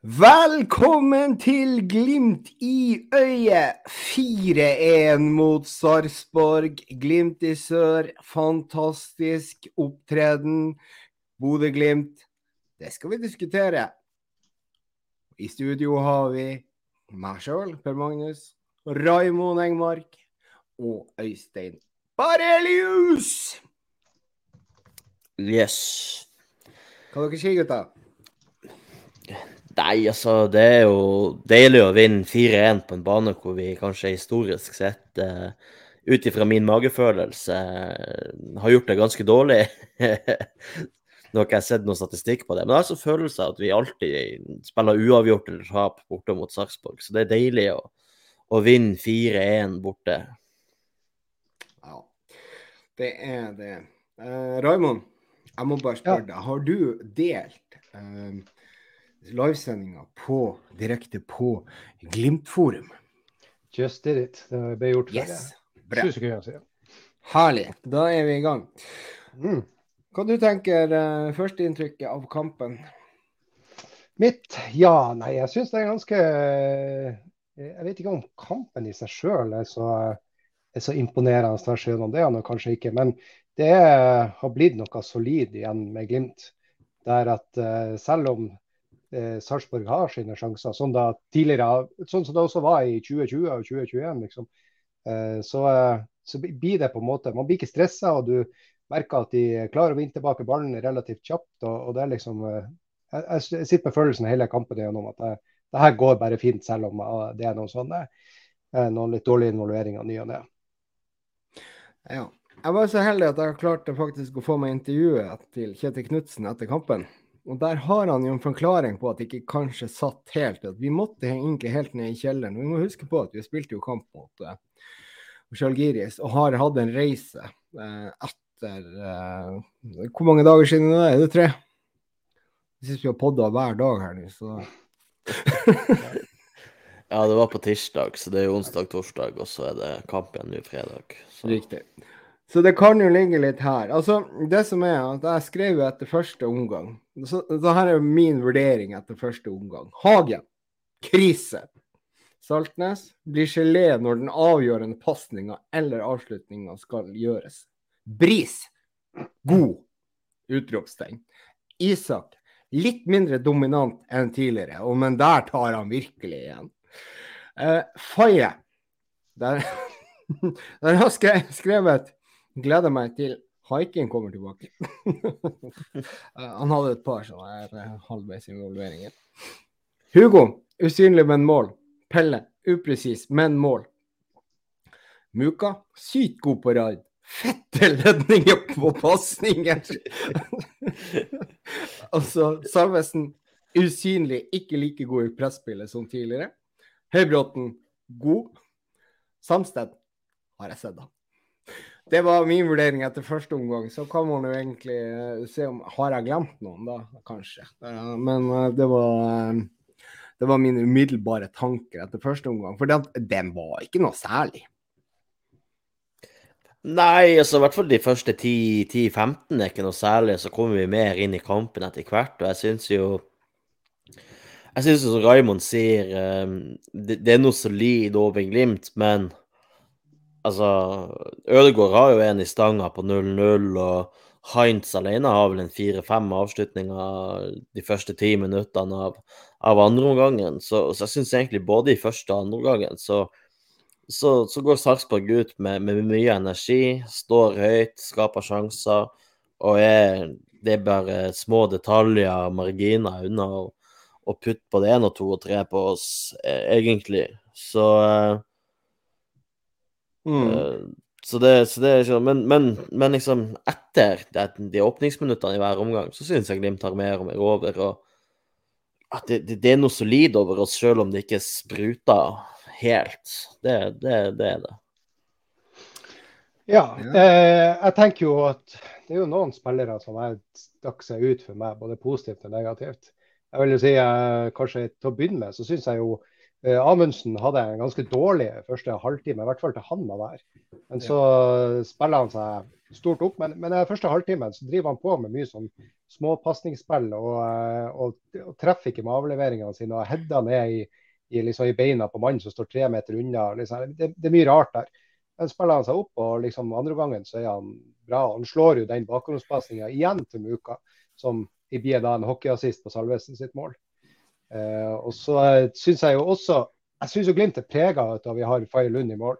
Velkommen til Glimt i øyet! 4-1 mot Sarpsborg. Glimt i sør, fantastisk opptreden. Bodø-Glimt, det skal vi diskutere. I studio har vi meg sjøl, Per Magnus, Raimond Engmark og Øystein Barelius! Yes. Hva dere sier gutta? Nei, altså, det er jo deilig å vinne 4-1 på en bane hvor vi kanskje historisk sett, uh, ut ifra min magefølelse, uh, har gjort det ganske dårlig. Nå har ikke jeg sett noen statistikk på det, men jeg har altså følelsen av at vi alltid spiller uavgjort eller tap borte mot Sarpsborg. Så det er deilig å, å vinne 4-1 borte. Ja, det er det. Uh, Raymond, jeg må bare spørre ja. deg. Har du delt uh, livesendinga på, direkte på Glimt-forum. Just did it. Det ble gjort for yes. Bra. sekunder siden. Herlig. Da er vi i gang. Mm. Hva du tenker uh, førsteinntrykket av kampen? Mitt? Ja, nei, jeg syns det er ganske uh, Jeg vet ikke om kampen i seg sjøl er, er, så imponerende. Det er han kanskje ikke. Men det har blitt noe solid igjen med Glimt. Der at uh, selv om eh, Sarpsborg har sine sjanser. Sånn, da, tidligere, sånn som det også var i 2020 og 2021. Liksom. Eh, så, eh, så, blir det på en måte Man blir ikke stressa, og du merker at de klarer å vinne tilbake ballen relativt kjapt. og, og det er liksom eh, jeg, jeg, sitter med følelsen hele kampen gjennom at det, det, her går bare fint, selv om eh, det er noen sånne noen litt dårlige involveringer ny og ne. Ja. Jeg var så heldig at jeg klarte faktisk å få meg intervjuet til Kjetil Knutsen etter kampen. Og der har han jo en forklaring på at det ikke kanskje satt helt. At vi måtte egentlig helt ned i kjelleren. Vi må huske på at vi spilte jo kamp mot uh, og har hatt en reise uh, etter uh, Hvor mange dager siden det er? Er det tre? Jeg syns vi har podda hver dag her nå, så Ja, det var på tirsdag, så det er jo onsdag, torsdag, og så er det kamp igjen nå fredag. Så. Riktig. Så det kan jo ligge litt her. Altså, det som er at Jeg skrev etter første omgang. Så, så her er min vurdering etter første omgang. Hagen. Krise. Saltnes blir gelé når den avgjørende pasninga eller avslutninga skal gjøres. Bris. God. Utropstegn. Isak. Litt mindre dominant enn tidligere, og, men der tar han virkelig igjen. Uh, Faye. Der, der har jeg skrevet Gleder meg til haiken kommer tilbake. Han hadde et par sånne eh, halvveis involveringer. Hugo, usynlig, men mål. Pelle, upresis, men mål. Muka, sykt god på rad. Fette ledninger på pasninger! altså, Salvesen, usynlig, ikke like god i presspillet som tidligere. Høybråten, god. Samsted har jeg sett han. Det var min vurdering etter første omgang. Så kan man jo egentlig uh, se om Har jeg glemt noen, da? Kanskje. Uh, men uh, det var det var mine umiddelbare tanker etter første omgang. For den, den var ikke noe særlig. Nei, altså i hvert fall de første 10-15 er ikke noe særlig. Så kommer vi mer inn i kampen etter hvert. Og jeg syns jo Jeg syns som Raymond sier, det, det, er noe solid over Glimt, men Altså, Ødegaard har jo en i stanga på 0-0, og Heinz alene har vel en fire-fem avslutninger de første ti minuttene av, av andreomgangen. Så, så jeg syns egentlig både i første og andreomgangen så, så, så går Sarpsborg ut med, med, mye energi, står høyt, skaper sjanser, og er, det er bare små detaljer, og marginer, unna å, putte på det ene og to og tre på oss, eh, egentlig. Så eh, Mm. Uh, så det, så det er men, men, men, liksom etter det, de åpningsminuttene i hver omgang, så syns jeg Glimt tar mer og mer over. og at det, det, det er noe solid over oss, selv om det ikke spruter helt. Det, det, det er det. Ja, eh, jeg tenker jo at det er jo noen spillere som har stakk seg ut for meg, både positivt og negativt. Jeg vil jo si, eh, kanskje Til å begynne med så syns jeg jo Eh, Amundsen hadde en ganske dårlig første halvtime, i hvert fall til han var der. Men så spiller han seg stort opp. Men, men den første halvtimen så driver han på med mye sånn småpasningsspill og, eh, og, og, treffer ikke med avleveringene sine. og Header ned i, i, liksom, i, beina på mannen som står tre meter unna. Liksom. Det, det, er mye rart der. Men spiller han seg opp, og liksom andre gangen så er han bra. Han slår jo den bakgrunnspasninga igjen til Muka, som blir da en hockeyassist på Salvesen sitt mål. Eh, og så syns jeg jo også Jeg syns jo Glimt er prega av at vi har Faye Lund i mål.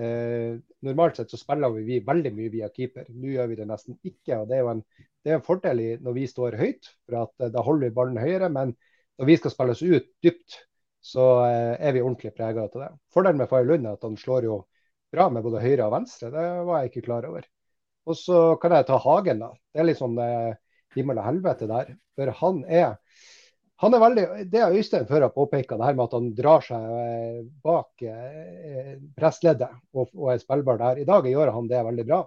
Eh, normalt sett så spiller vi veldig mye via keeper. Nå gjør vi det nesten ikke. og Det er jo en, er en fordel når vi står høyt, for at eh, da holder vi ballen høyere. Men når vi skal spille oss ut dypt, så eh, er vi ordentlig prega av det. Fordelen med Faye Lund er at han slår jo bra med både høyre og venstre. Det var jeg ikke klar over. Og så kan jeg ta Hagen, da. Det er litt sånn eh, himmel og helvete der. For han er han er veldig, Det har Øystein før har påpeka, det her med at han drar seg eh, bak eh, pressleddet og, og, er spillbar der. I dag gjør han det veldig bra.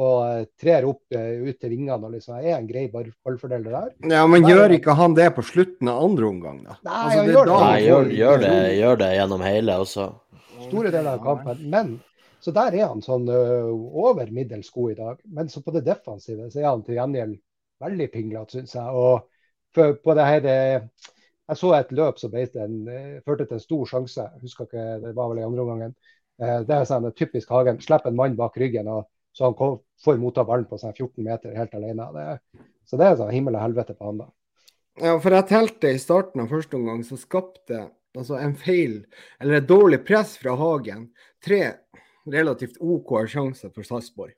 Og eh, trer opp ut til vingene og liksom er en grei ballfordeler der. Ja, Men gjør ikke han det på slutten av andre omgang, da? Nei, altså, han gjør, det. Nei, gjør, gjør, det, gjør det gjennom hele også. Store deler av kampen. Men så der er han sånn uh, over middels god i dag. Men så på det defensive så er han til gjengjeld veldig pinglete, syns jeg. og for på det her, eh, Jeg så et løp som en, eh, førte til en stor sjanse. Jeg husker ikke, Det var vel i andre omgangen. Eh, det er sånn typisk Hagen. Slipper en mann bak ryggen, og så han får motta ballen på sånn 14 meter helt alene. Det, så det er sånn himmel og helvete på han da. Ja, for jeg telte i starten av første omgang, så skapte altså en feil, eller et dårlig press fra Hagen, tre relativt OK sjanser for Sarpsborg.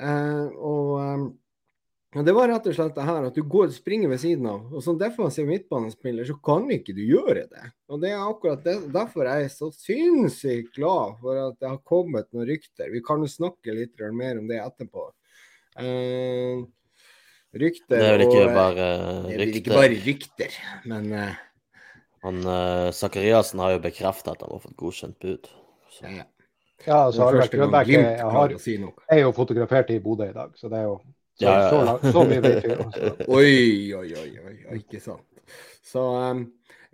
Eh, og ja, Det var rett og slett det her at du går, og springer ved siden av. og Som defensiv midtbanespiller så kan ikke du gjøre det. Og Det er akkurat det, derfor jeg er så sinnssykt glad for at det har kommet noen rykter. Vi kan jo snakke litt mer om det etterpå. Uh, rykter Det er vel ikke bare rykter? Det er ikke bare rykter, men uh, han Sakariassen har jo bekrefta at han har fått godkjent bud. Så. Ja. ja, altså jeg Grønbæk jeg er jo fotografert i Bodø i dag, så det er jo så, ja, ja. så, så mye vet vi. oi, oi, oi, oi, ikke sant. Så, um,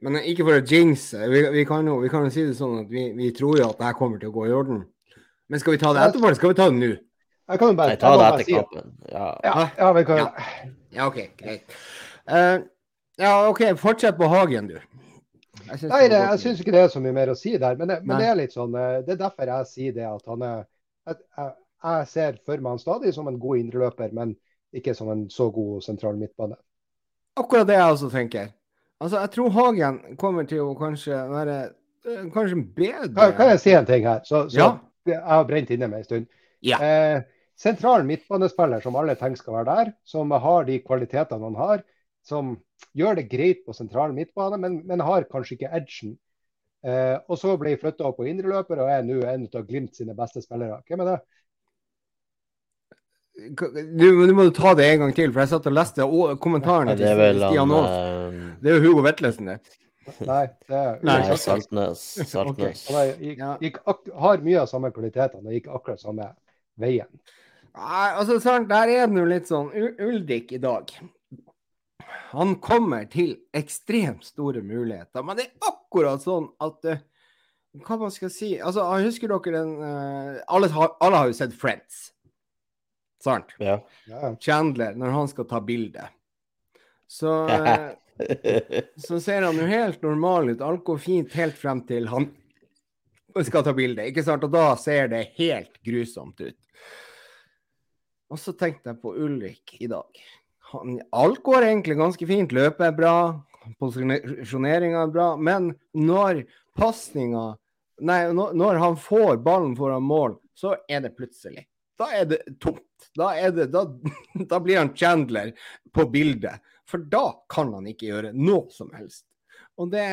men ikke for å jinxe. Vi, vi, kan jo, vi kan jo si det sånn at vi, vi, tror jo at det her kommer til å gå i orden. Men skal vi ta det etterpå, eller skal vi ta det nå? Jeg kan jo bare, ta det etter kampen. Ja. Ja, ja, vi kan... ja. OK, greit. Uh, ja, OK, fortsett på Hagen, du. Jeg Nei, det, jeg syns ikke det er så mye mer å si der. Men det, men det er litt sånn, eh, det er derfor jeg sier det at han er jeg, jeg ser for meg han stadig som en god indreløper, men ikke som en så god sentral midtbane. Akkurat det jeg også tenker. Altså, Jeg tror Hagen kommer til å kanskje være øh, kanskje bedre Kan, kan jeg si en ting her? Så, så ja. Jeg har brent inne med en stund. Ja. Eh, sentral midtbanespiller som alle tenker skal være der, som har de kvalitetene han har, som gjør det greit på sentral midtbane, men, men har kanskje ikke edgen. Eh, og så jeg flytta opp på indreløper og er nå en av Glimt sine beste spillere. Hvem er det? Du, du må ta det en gang til, for jeg satt og leste kommentarene til Stian Aas. Uh... Det er jo Hugo Vetlesen, det. Nei, det er Nei, Saltnes. Saltnes. Okay. Gikk, gikk har mye av samme kvalitetene og gikk akkurat samme veien. Nei, altså sant, Der er det jo litt sånn Uldik i dag. Han kommer til ekstremt store muligheter, men det er akkurat sånn at uh, Hva man skal si Altså, Husker dere den uh, alle, alle har jo sett Friends. Sant? Ja. Chandler, når han skal ta bilde, så, eh, så ser han jo helt normal ut. Alt går fint helt frem til han skal ta bilde. Ikke sant? Og da ser det helt grusomt ut. Og så tenkte jeg på Ulrik i dag. Han, alt går egentlig ganske fint. Løpet er bra, posisjoneringa er bra. Men når pasninga Nei, når han får ballen foran mål, så er det plutselig da er det tomt. Da, det, da, da, blir han Chandler på bildet. For da kan han ikke gjøre noe som helst. Og det,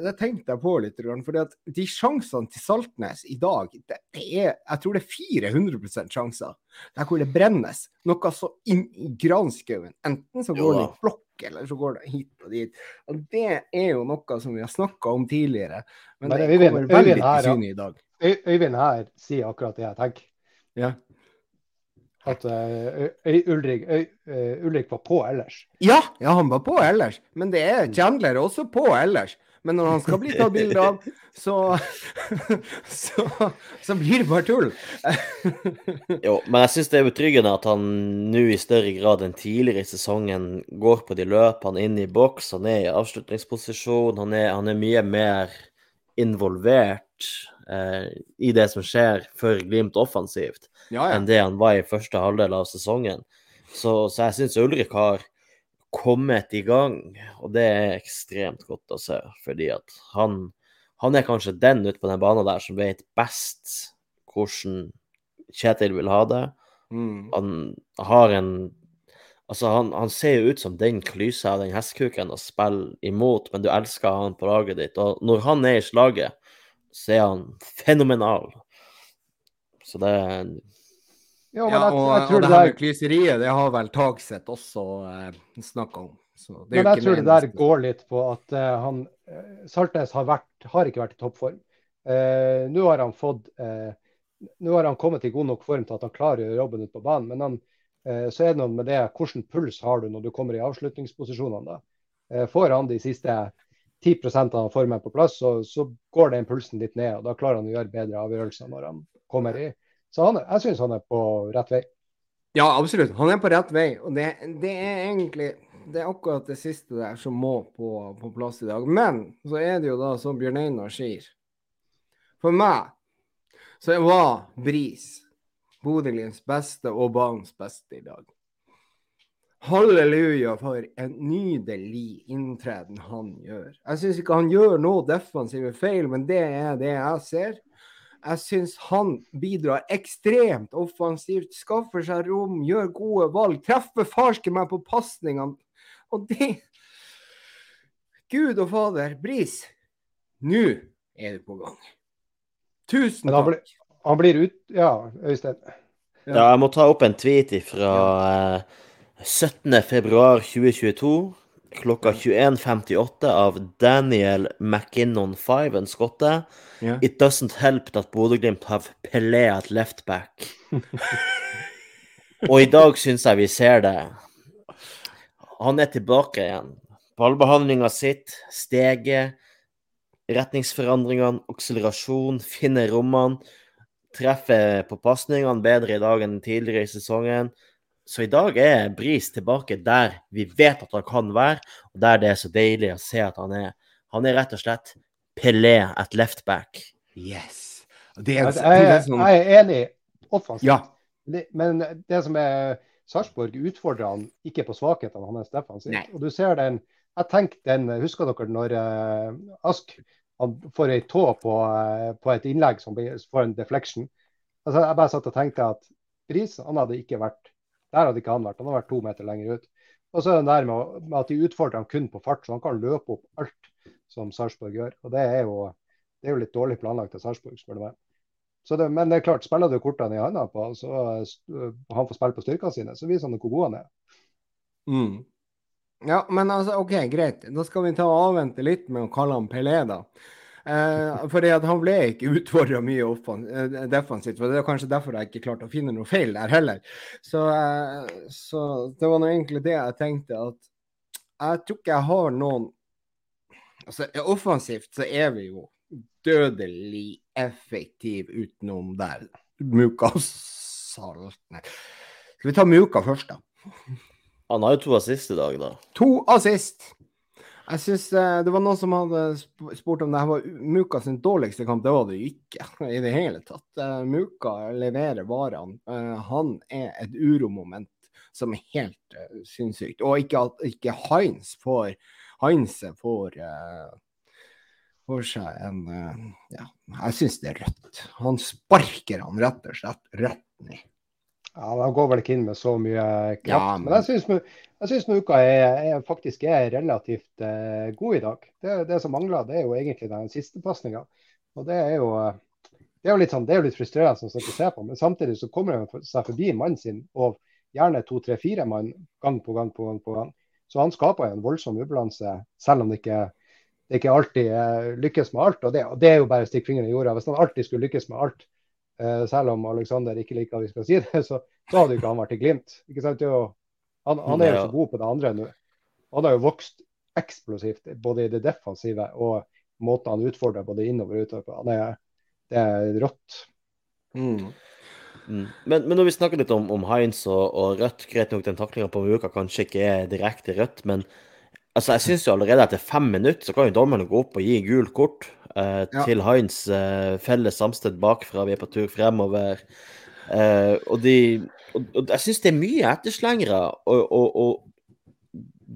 det tenkte jeg på litt. For de sjansene til Saltnes i dag, det er, jeg tror det er 400 sjanser der hvor det brennes. Noe så inn i granskauen. Enten så går det i flokk, eller så går det hit og dit. Og det er jo noe som vi har snakka om tidligere. Men, men det kommer veldig til syne i dag. Øyvind her sier akkurat det jeg tenker. Ja. At uh, Ulrik, uh, Ulrik, var på ellers. Ja, ja, han var på ellers. Men det er Chandler også på ellers. Men når han skal bli tatt bilde av, så, så, så blir det bare tull. Jo, men jeg syns det er betryggende at han nå i større grad enn tidligere i sesongen går på de løpene inn i boks. Han er i avslutningsposisjon. Han er, han er mye mer involvert i det som skjer for Glimt offensivt, Ja, ja. enn det han var i første halvdel av sesongen. Så, så jeg syns Ulrik har kommet i gang, og det er ekstremt godt å se. Fordi at han, han er kanskje den ute på den banen der som vet best hvordan Kjetil vil ha det. Mm. Han har en Altså, han, han ser jo ut som den klysa av den hestekuken å spille imot, men du elsker han på laget ditt. Og når han er i slaget, så er han fenomenal. Så det Ja, men Ja, jeg, og, jeg og tror det her med klyseriet, det har vel Tagseth også eh, snakka om. Så det er Men jeg ikke tror det der går litt på at eh, han eh, Saltnes har, vært, har ikke vært i toppform. Eh, Nå har han fått eh, Nå har han kommet i god nok form til at han klarer å gjøre jobben ute på banen. Men han, eh, så er det noe med det hvilken puls har du når du kommer i avslutningsposisjonene. da. Eh, får han de siste 10% av formen på plass, så, så går den pulsen litt ned. og Da klarer han å gjøre bedre avgjørelser når han kommer i. Så han, jeg syns han er på rett vei. Ja, absolutt. Han er på rett vei. Og det, det er egentlig det er akkurat det siste der som må på, på plass i dag. Men så er det jo da som Bjørn Einar sier. For meg så var Bris Bodø-Glimts beste og banens beste i dag. Halleluja for en nydelig inntreden han gjør. Jeg syns ikke han gjør noe defensive feil, men det er det jeg ser. Jeg syns han bidrar ekstremt offensivt, skaffer seg rom, gjør gode valg, treffer farske meg på pasningene. Og det Gud og Fader, Bris, nå er du på gang. Tusen takk. han blir. Han blir ut... Ja, Øystein. Ja, jeg må ta opp en tweet fra eh, 17. februar 2022 klokka 21.58 av Daniel McKinnon5, en skotte. Yeah. It doesn't help that Bodø-Glimt have Pelé at left back. Og i dag syns jeg vi ser det. Han er tilbake igjen. Ballbehandlinga sitt, steget, retningsforandringene, akselerasjon, finner rommene. Treffer på pasningene bedre i dag enn tidligere i sesongen. Så i dag er Bris tilbake der vi vet at han kan være, og der det er så deilig å se at han er. Han er rett og slett Pelé at left back. Yes. Det er, Jeg, det jeg, er sånn jeg er enig offensivt. Ja. Men det som er Sarpsborg utfordrer han ikke på svakhetene hans defensivt. Og du ser den Jeg tenker den Husker dere når uh, Ask han får ei tå på, uh, på et innlegg som får en deflection? Altså, jeg bare satt og tenkte at Bris han hadde ikke vært Der hadde ikke han vært. Han hadde vært to meter lenger ut. Og så er det der med, at de utfordrer han kun på fart, så han kan løpe opp alt som Sarpsborg gjør. Og det er jo, det er jo litt dårlig planlagt av Sarpsborg, spør du meg. Det, men det er klart, spiller du kortene i handa på, så uh, han får spille på styrkene sine, så viser han hvor god han er. Mm. Ja, men altså, OK, greit. Da skal vi ta og avvente litt med å kalle han Pelé, da. Eh, fordi at han ble ikke utfordra mye eh, defensivt. for Det er kanskje derfor jeg ikke klarte å finne noe feil der heller. Så, eh, så det var nå egentlig det jeg tenkte. at Jeg tror ikke jeg har noen altså Offensivt så er vi jo dødelig effektiv utenom der. Muka og Salt Nei. Skal vi ta Muka først, da? Han har jo to assist i dag, da. To assist. Jeg synes eh, Det var noen som hadde spurt om det her var Muka sin dårligste kamp. Det var det jo ikke i det hele tatt. Eh, Muka leverer varene. Eh, han er et uromoment som er helt eh, sinnssykt. Og ikke at ikke Heinz får Heinze får får seg en Ja, jeg syns det er rødt. Han sparker han rett og slett rett ned. Ja, men Han går vel ikke inn med så mye kraft. Ja, men... men- jeg syns jeg syns uka er, er, faktisk er relativt eh, god i dag. Det, det som mangler, det er jo egentlig den siste pasninga. Og det er jo det er jo litt sånn, det er jo litt frustrerende å sitte og se på, men samtidig så kommer han seg forbi mannen sin og gjerne to, tre, fire mann gang på gang på gang. på gang. Så han skaper en voldsom ubalanse, selv om det ikke det ikke alltid eh, lykkes med alt. Og det, og det er jo bare å stikke fingeren i jorda. Hvis han alltid skulle lykkes med alt, eh, selv om Alexander ikke liker at vi skal si det, så, så hadde jo ikke han vært i Glimt. Ikke sant? Det er jo, han, han er jo Ja. så god på det andre nå. Han har jo vokst eksplosivt, både i det defensive og måten han utfordrer både innover og utover på. Han er, det er rått. Mm. Mm. Men, men, når vi snakker litt om, om Heinz og, og, Rødt, greit nok den taklinga på Muka kanskje ikke er direkte rødt, men altså, jeg syns jo allerede etter fem minutter så kan jo dommerne gå opp og gi gult kort eh, ja. til Heinz. Eh, felles samsted bakfra, vi er på tur fremover. Eh, og, de, og, og jeg syns det er mye etterslengere og, og,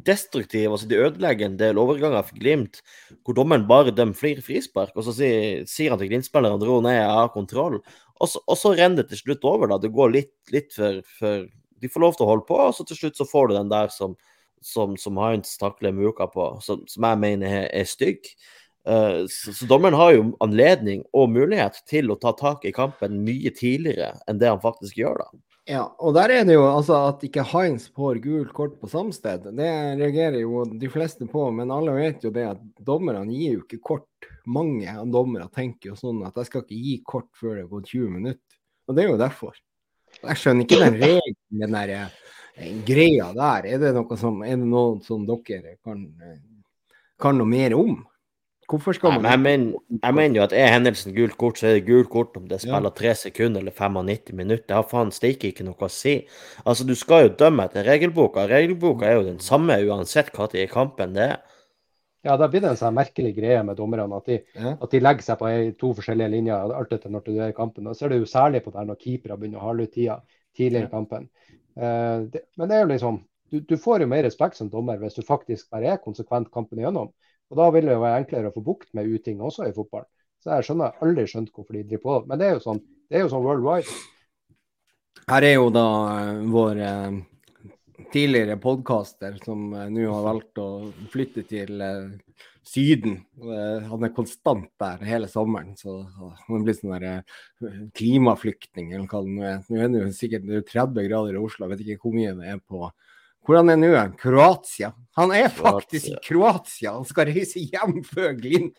destruktive, altså de ødelegger en del overganger for Glimt, hvor dommeren bare dømmer flere frispark. Og så sier, sier han til Glimt-spillerne dro ned, jeg har kontroll. Og så, og så, renner det til slutt over. da, Det går litt, litt for, for, De får lov til å holde på, og så til slutt så får du den der som, som, som Heinz takler Muka på, som, som jeg mener er, er stygg. Uh, så, så, dommeren har jo anledning og mulighet til å ta tak i kampen mye tidligere enn det han faktisk gjør. da. Ja, og der er det jo altså at ikke Heinz får gult kort på samsted. Det reagerer jo de fleste på, men alle vet jo det at dommerne gir jo ikke kort. Mange av dommerne tenker jo sånn at jeg skal ikke gi kort før det gått 20 minutter. Og det er jo derfor. Jeg skjønner ikke den regelen, den der eh, greia der. Er det noe som, er det noe som dere kan, eh, kan noe mer om? Hvorfor skal man Nei, men jeg, mener, jo at er hendelsen gult kort, så er det gult kort om det spiller ja. 3 sekunder eller 95 minutter. Det har faen steike ikke noe å si. Altså, du skal jo dømme etter regelboka. Regelboka er jo den samme uansett hva tid i kampen det er. Ja, da blir det en sånn merkelig greie med dommerne. At de, ja. at de legger seg på to forskjellige linjer alt etter når du er i kampen. Så er det jo særlig på det her når keepere begynner å hale ut tida tidligere i kampen. Uh, det, men det er jo liksom du, du, får jo mer respekt som dommer hvis du faktisk bare er konsekvent kampen igjennom. Og Da vil det jo være enklere å få bukt med uting også i fotball. Så jeg skjønner aldri skjønt hvorfor de driver på. Men det er jo sånn, det er jo sånn worldwide. Her er jo da uh, vår eh, tidligere podkaster som eh, nå har valgt å flytte til Syden. han er konstant der hele sommeren. Så han blir sånn der klimaflyktning eller hva det nå er. Nå er det jo sikkert 30 grader i Oslo, jeg vet ikke hvor mye det er på hvor han er nå? Kroatia. Han er faktisk i Kroatia. Han skal reise hjem før Glimt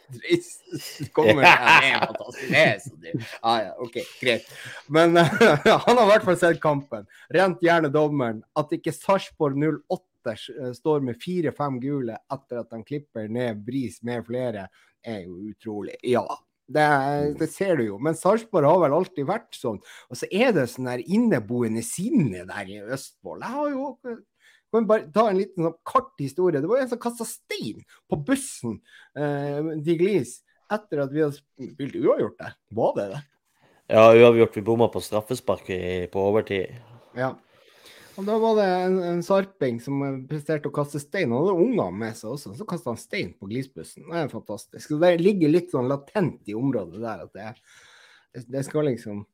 kommer. Ja, det er fantastisk. Det er så dyrt. Ah, ja, OK, greit. Men uh, han har i hvert fall sett kampen. Rent gjerne dommeren. At ikke Sarpsborg 08 eh, står med fire-fem gule etter at han klipper ned Bris med flere, er jo utrolig. Ja, det, det, ser du jo. Men Sarpsborg har vel alltid vært sånn. Og så er det sånn der inneboende sinne der i Østfold. Jeg har jo kan bare ta en liten sånn kort historie. Det var en som kasta stein på bussen eh, til Glis etter at vi hadde spilt uavgjort der. Var det det? Ja, uavgjort. Vi bomma på straffespark på overtid. Ja. Og Da var det en, en sarping som presterte å kaste stein. Han hadde unger med seg også, så kasta han stein på Glisbussen. Det er fantastisk. Så Det ligger litt sånn latent i området der at det, det skal liksom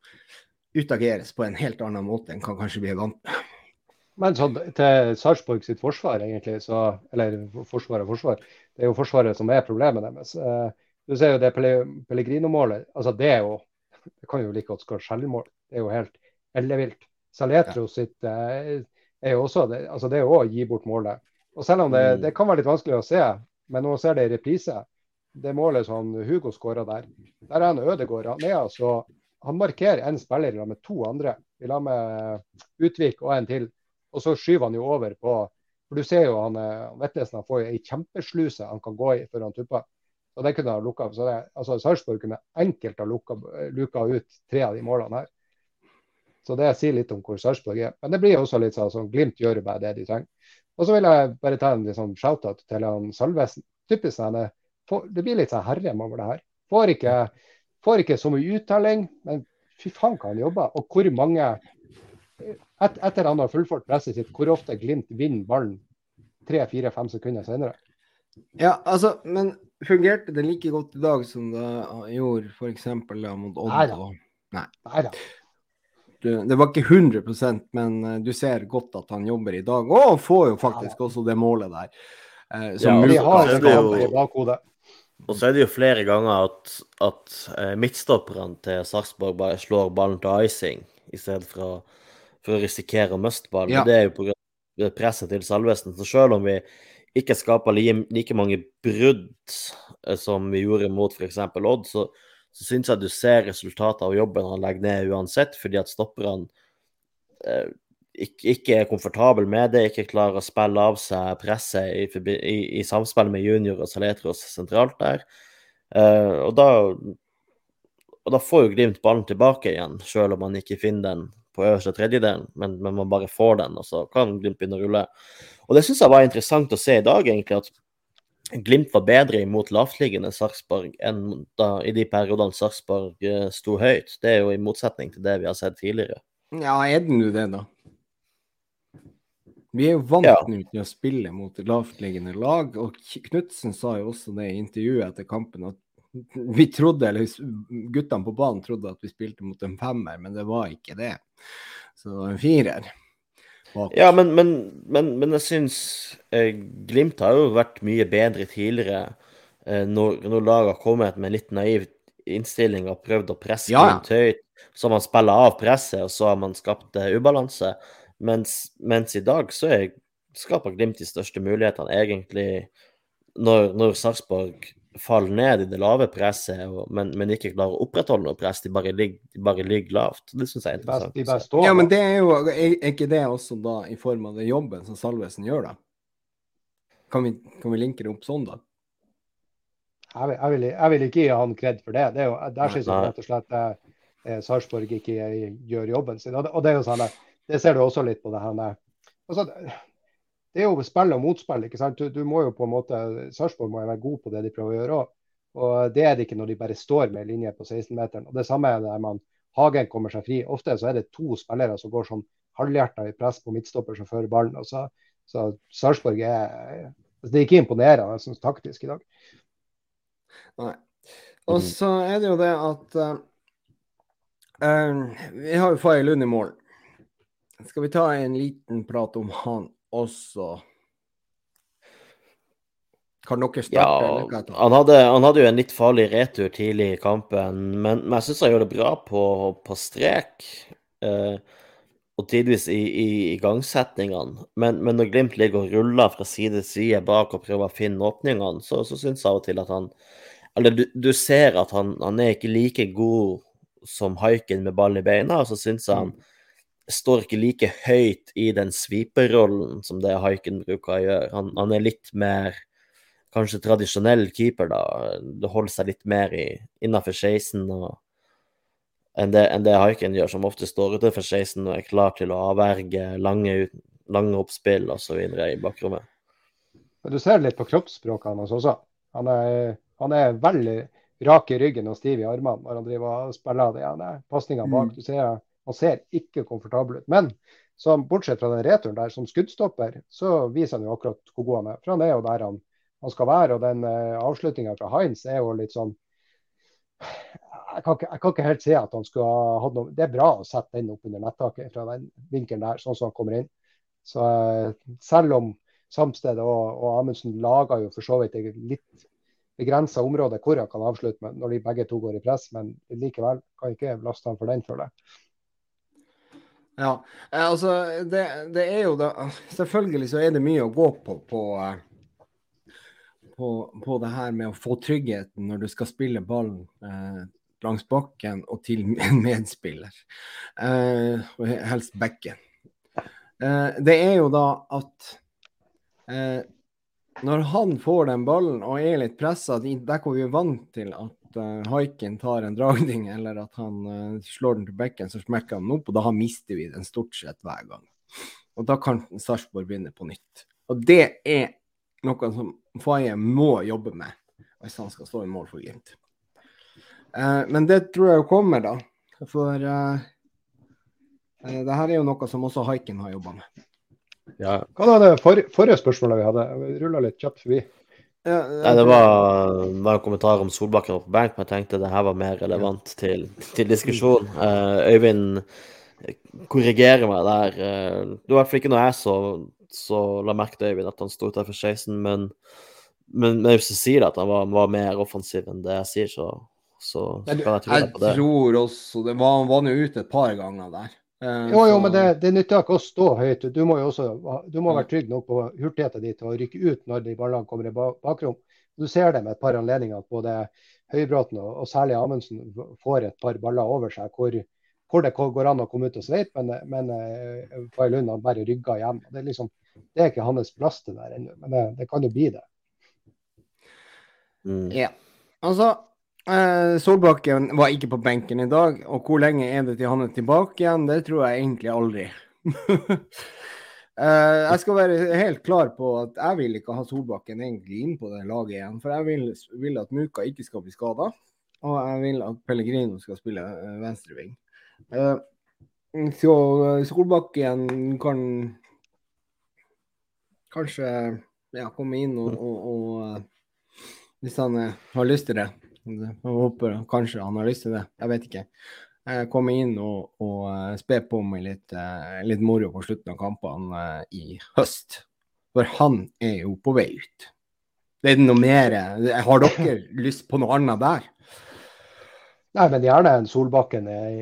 utageres på en helt annen måte enn hva kanskje vi er vant med. Men sånn, til Sarpsborg sitt forsvar, egentlig, så, eller forsvar og forsvar, det er jo Forsvaret som er problemet deres. Eh, du ser jo det Pellegrino-målet. altså Det er jo, det kan jo like godt skåre selvmål. Det er jo helt ellevilt. Saletro ja. sitt eh, er jo også det, altså det er jo å gi bort målet. Og Selv om det, mm. det kan være litt vanskelig å se, men når man ser det i reprise, det målet som Hugo skåra der, der er han Ødegård. Han, er altså, han markerer en spiller med to andre. I lag med Utvik og en til. Og så skyver han jo over på For du ser jo han eh, Vetlesen får ei kjempesluse han kan gå i før han tupper. Og det kunne ha lukka. Så det, altså Sarpsborg kunne enkelt ha lukka, luka ut tre av de målene her. Så det sier litt om hvor Sarpsborg er. Men det blir også litt sånn, sånn Glimt gjør bare det de trenger. Og så vil jeg bare ta en liksom, shout-out til han Salvesen. Typisk sånn, Det blir litt sånn herrem over det her. Får ikke, får ikke så mye uttaling, men fy faen hva han jobber. Og hvor mange et, etter han har fullført presset sitt, hvor ofte Glimt vinner ballen tre-fire-fem sekunder senere? Ja, altså, men fungerte det like godt i dag som det gjorde f.eks. mot Odd? Nei da. Nei. Nei da. Du, det var ikke 100% men uh, du ser godt at han jobber i dag. Og han får jo faktisk ja, også det målet der. Uh, ja, de har det i bakhodet. Og så er det jo flere ganger at, at uh, midtstopperne til Sarpsborg bare slår ballen til icing i stedet for å for å risikere å miste ballen. Ja. Det er jo pga. presset til Salvesen. Så selv om vi ikke skaper like mange brudd eh, som vi gjorde mot f.eks. Odd, så, så syns jeg du ser resultatet av jobben han legger ned uansett, fordi at stopperne eh, ikke, ikke, er komfortabel med det, ikke klarer å spille av seg presset i, i, i samspill med junior og Saletros sentralt der. Uh, og, da, og da får jo Glimt ballen tilbake igjen, selv om man ikke finner den på øverste tredjedelen, men, men, man bare får den, og så kan Glimt begynne å rulle. Og det syns jeg var interessant å se i dag, egentlig, at Glimt var bedre imot lavtliggende Sarpsborg enn da, i de periodene Sarpsborg uh, sto høyt. Det er jo i motsetning til det vi har sett tidligere. Ja, er den jo det, da? Vi er jo vant ja. nå til å spille mot lavtliggende lag, og Knutsen sa jo også det i intervjuet etter kampen at vi trodde, eller guttene på banen trodde at vi spilte mot en femmer, men det var ikke det. Så det var en firer. Bak. Ja, men, men, men, men jeg syns eh, Glimt har jo vært mye bedre tidligere eh, når, når laget har kommet med en litt naiv innstilling og prøvd å presse ja. Glimt høyt. Så har man spiller av presset, og så har man skapt eh, ubalanse. Mens, mens, i dag så er, skaper Glimt de største mulighetene egentlig når, når Sarpsborg faller ned i det lave presset, og, men, men, ikke klarer å opprettholde noe press. De bare ligger, de bare ligger lavt. Det syns jeg er interessant. De best, de ja, men det er jo er ikke det også da i form av den jobben som Salvesen gjør, da? Kan vi, kan vi linke det opp sånn, da? Jeg vil, jeg vil, jeg vil ikke gi han kred for det. det er jo, der syns jeg rett og slett eh, Sarpsborg ikke gjør jobben sin. Og det, og det er jo sånn det ser du også litt på det her med altså, Det er jo spill og motspill. ikke sant? Du, du må jo på en måte, Sarpsborg må jo være god på det de prøver å gjøre òg. Og det er det ikke når de bare står med linje på 16-meteren. Og Det samme er der man Hagen kommer seg fri. Ofte så er det to spillere som går sånn halvhjerta i press på midtstopper som fører ballen. og så, så Sarpsborg er altså, Det er ikke imponerende sånn taktisk i dag. Nei. Og så er det jo det at uh, vi har jo Faye Lund i mål. Skal vi ta en liten prat om han også? Kan dere starte? Ja, han hadde, han hadde, jo en litt farlig retur tidlig i kampen, men, men jeg syns han gjør det bra på, på strek. Eh, og tidvis i, i igangsetningene. Men, men, når Glimt ligger og ruller fra side til side bak og prøver å finne åpningene, så, så syns jeg av og til at han Eller du, du ser at han, han, er ikke like god som haiken med ball i beina, og så syns jeg han mm står ikke like høyt i den sviperrollen som det Haiken bruker å gjøre. Han, han, er litt mer kanskje tradisjonell keeper, da. Det holder seg litt mer i, innenfor 16 og, enn, det, enn det Haiken gjør, som ofte står utenfor 16 og er klar til å avverge lange, lange oppspill osv. i bakrommet. Du ser litt på kroppsspråket hans også. Han er, han er veldig rak i ryggen og stiv i armene når han driver og spiller de pasningene bak. Mm. Du ser han ser ikke komfortabel ut. Men så bortsett fra den returen der, som skuddstopper, så viser han jo akkurat hvor god han er. For han er jo der han, han skal være. Og den uh, avslutninga fra Heinz er jo litt sånn jeg kan, ikke, jeg kan, ikke, helt se at han skulle ha hatt noe Det er bra å sette den opp under nettaket fra den vinkelen der, sånn som han kommer inn. Så uh, selv om Samsted og, og Amundsen lager jo for så vidt et litt begrensa område hvor han kan avslutte med, når de begge to går i press, men likevel kan ikke laste han for den, føler jeg. Ja, eh, altså det, det, er jo da Selvfølgelig så er det mye å gå på på, eh, på på, det her med å få tryggheten når du skal spille ballen eh, langs bakken og til en medspiller. Eh, helst bekken. Eh, det er jo da at eh, når han får den ballen og er litt pressa, der hvor vi er vant til at uh, haiken tar en dragning, eller at han uh, slår den til bekken, så smekker han den opp, og da mister vi den stort sett hver gang. Og da kan Sarpsborg begynne på nytt. Og det er noe som Faye må jobbe med hvis han skal stå i mål for Glimt. Uh, men det tror jeg kommer, da. For uh, uh, det her er jo noe som også haiken har jobba med. Ja. Hva var det for, forrige spørsmålet vi hadde? Vi rulla litt kjapt forbi. Ja, Nei, det var, var, en kommentar om Solbakken var på benk, men jeg tenkte det her var mer relevant til, til diskusjon. Uh, Øyvind korrigerer meg der. Uh, det var i hvert fall ikke noe jeg så, så la merke til Øyvind, at han sto utenfor 16, men, men, men hvis du sier at han var, var, mer offensiv enn det jeg sier, så, så, kan jeg tro på det. Jeg tror også det var, han var jo ute et par ganger der. Eh, jo, jo, men det, det nytter ikke å stå høyt. Du må jo også du må være trygg nok på hurtigheten din til å rykke ut når de ballene kommer i bakrom. Du ser det med et par anledninger at både Høybråten og, og særlig Amundsen får et par baller over seg hvor, hvor det går an å komme ut og sveipe, men, men Faye Lund bare rygger hjem. Det er, liksom, det er ikke hans plass til der ennå, men det, det, kan jo bli det. Mm. Ja, altså eh, Solbakken var ikke på benken i dag, og hvor lenge er det til han er tilbake igjen? Det tror jeg egentlig aldri. Uh, jeg skal være helt klar på at jeg vil ikke ha Solbakken egentlig inn på det laget igjen. For jeg vil, vil at Muka ikke skal bli skada, og jeg vil at Pellegrino skal spille uh, venstreving. Så Solbakken kan kanskje ja, komme inn og, og, og hvis han har lyst til det. Jeg håper kanskje han har lyst til det, jeg vet ikke komme inn og, og eh, spe på med litt, eh, litt, moro på slutten av kampene eh, i høst. For han er jo på vei ut. Det er noe mer Har dere lyst på noe annet der? Nei, men gjerne en Solbakken er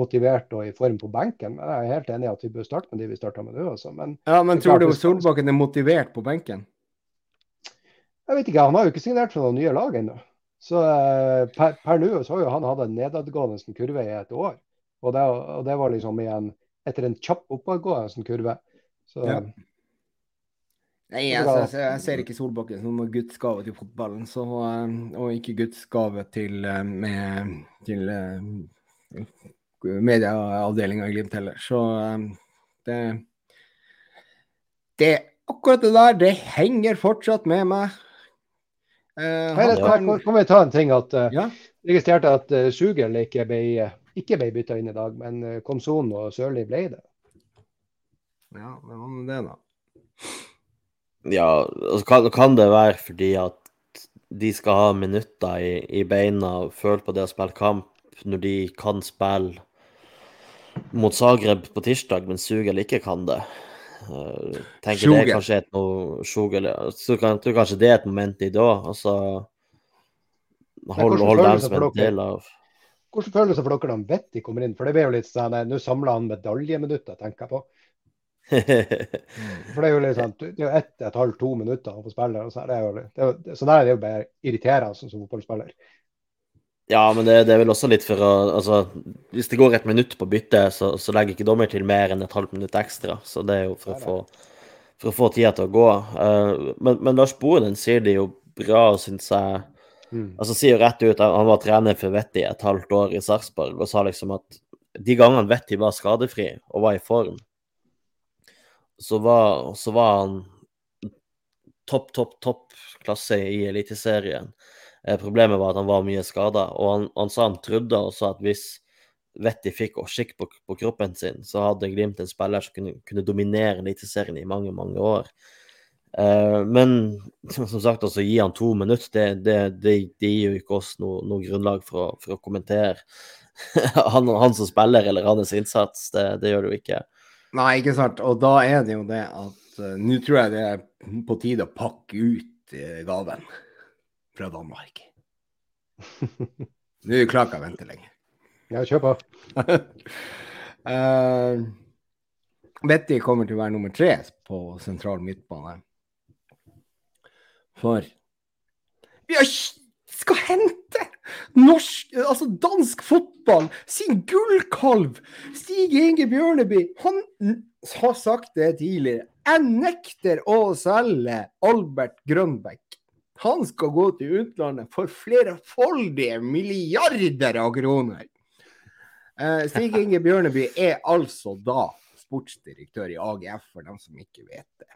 motivert og i form på benken. Men jeg er helt enig i at vi bør starte med de vi starta med nå. Altså. Men, ja, men tror du Solbakken er motivert på benken? Jeg vet ikke, han har jo ikke signert for noen nye lag ennå. Så eh, per, per nå så har jo han hatt en nedadgående kurve i et år. Og det, og det var liksom igjen etter en kjapp oppadgående kurve. Så, ja. Nei, jeg, jeg, jeg, ser ikke Solbakken som noen Guds gave til fotballen. Så, eh, og ikke Guds gave til, eh, med, til medieavdelinga i Glimt heller. Så det, det Akkurat det der, det henger fortsatt med meg. Uh, han, kan, kan, vi ta en ting at uh, ja? registrerte at uh, Sugel ikke ble, ikke ble bytta inn i dag, men uh, Komson og Sørli ble det. Ja, men hva med det, da? Ja, altså, kan, kan, det være fordi at de skal ha minutter i, i beina og føle på det å spille kamp når de kan spille mot Zagreb på tirsdag, men Sugel ikke kan det? Uh, tenker Sjuge. det kanskje er noe Sjogel Så kan, tror kanskje det er et moment i da. Altså Hold, hold dem som en del av Hvordan føles det for dere når Vetti kommer inn? For det blir jo litt sånn Nå samler han medaljeminutter, tenker jeg på. for det er jo litt sånn Det er jo ett, et halvt, to minutter å få spille. Så, det er jo, det er, så der er det jo bare irriterende som fotballspiller. Ja, men det, det, er vel også litt for å Altså, hvis det går et minutt på bytte, så, så legger ikke dommer til mer enn et halvt minutt ekstra. Så det er jo for å få, for å få tida til å gå. Uh, men, men, Lars Bohinen sier det jo bra, syns jeg. Mm. Altså sier jo rett ut at han var trener for Vetti et halvt år i Sarpsborg og sa liksom at de gangene Vetti var skadefri og var i form, så var, så var han topp, topp, topp klasse i Eliteserien. Eh, problemet var at han var mye skada, og han, han, sa han trodde også at hvis Vetti fikk skikk på, på, kroppen sin, så hadde Glimt en spiller som kunne, kunne dominere Eliteserien i mange, mange år. Eh, men som sagt, altså gi han to minutter, det, det, det, det gir jo ikke oss noe, noe grunnlag for å, for å kommentere han, han, som spiller eller hans innsats. Det, gjør det jo ikke. Nei, ikke sant. Og da er det jo det at uh, nå tror jeg det er på tide å pakke ut uh, gaven fra Danmark. Nå klarer ikke å vente lenger. Ja, kjør på. uh, Betty kommer til å være nummer tre på sentral midtbane. For vi skal hente norsk, altså dansk fotball, sin gullkalv, Stig Inge Bjørneby. Han har sagt det tidligere. Jeg nekter å selge Albert Grønbæk han skal gå til utlandet for flerfoldige milliarder av kroner. Eh, Stig Inge Bjørneby er altså da sportsdirektør i AGF, for dem som ikke vet det.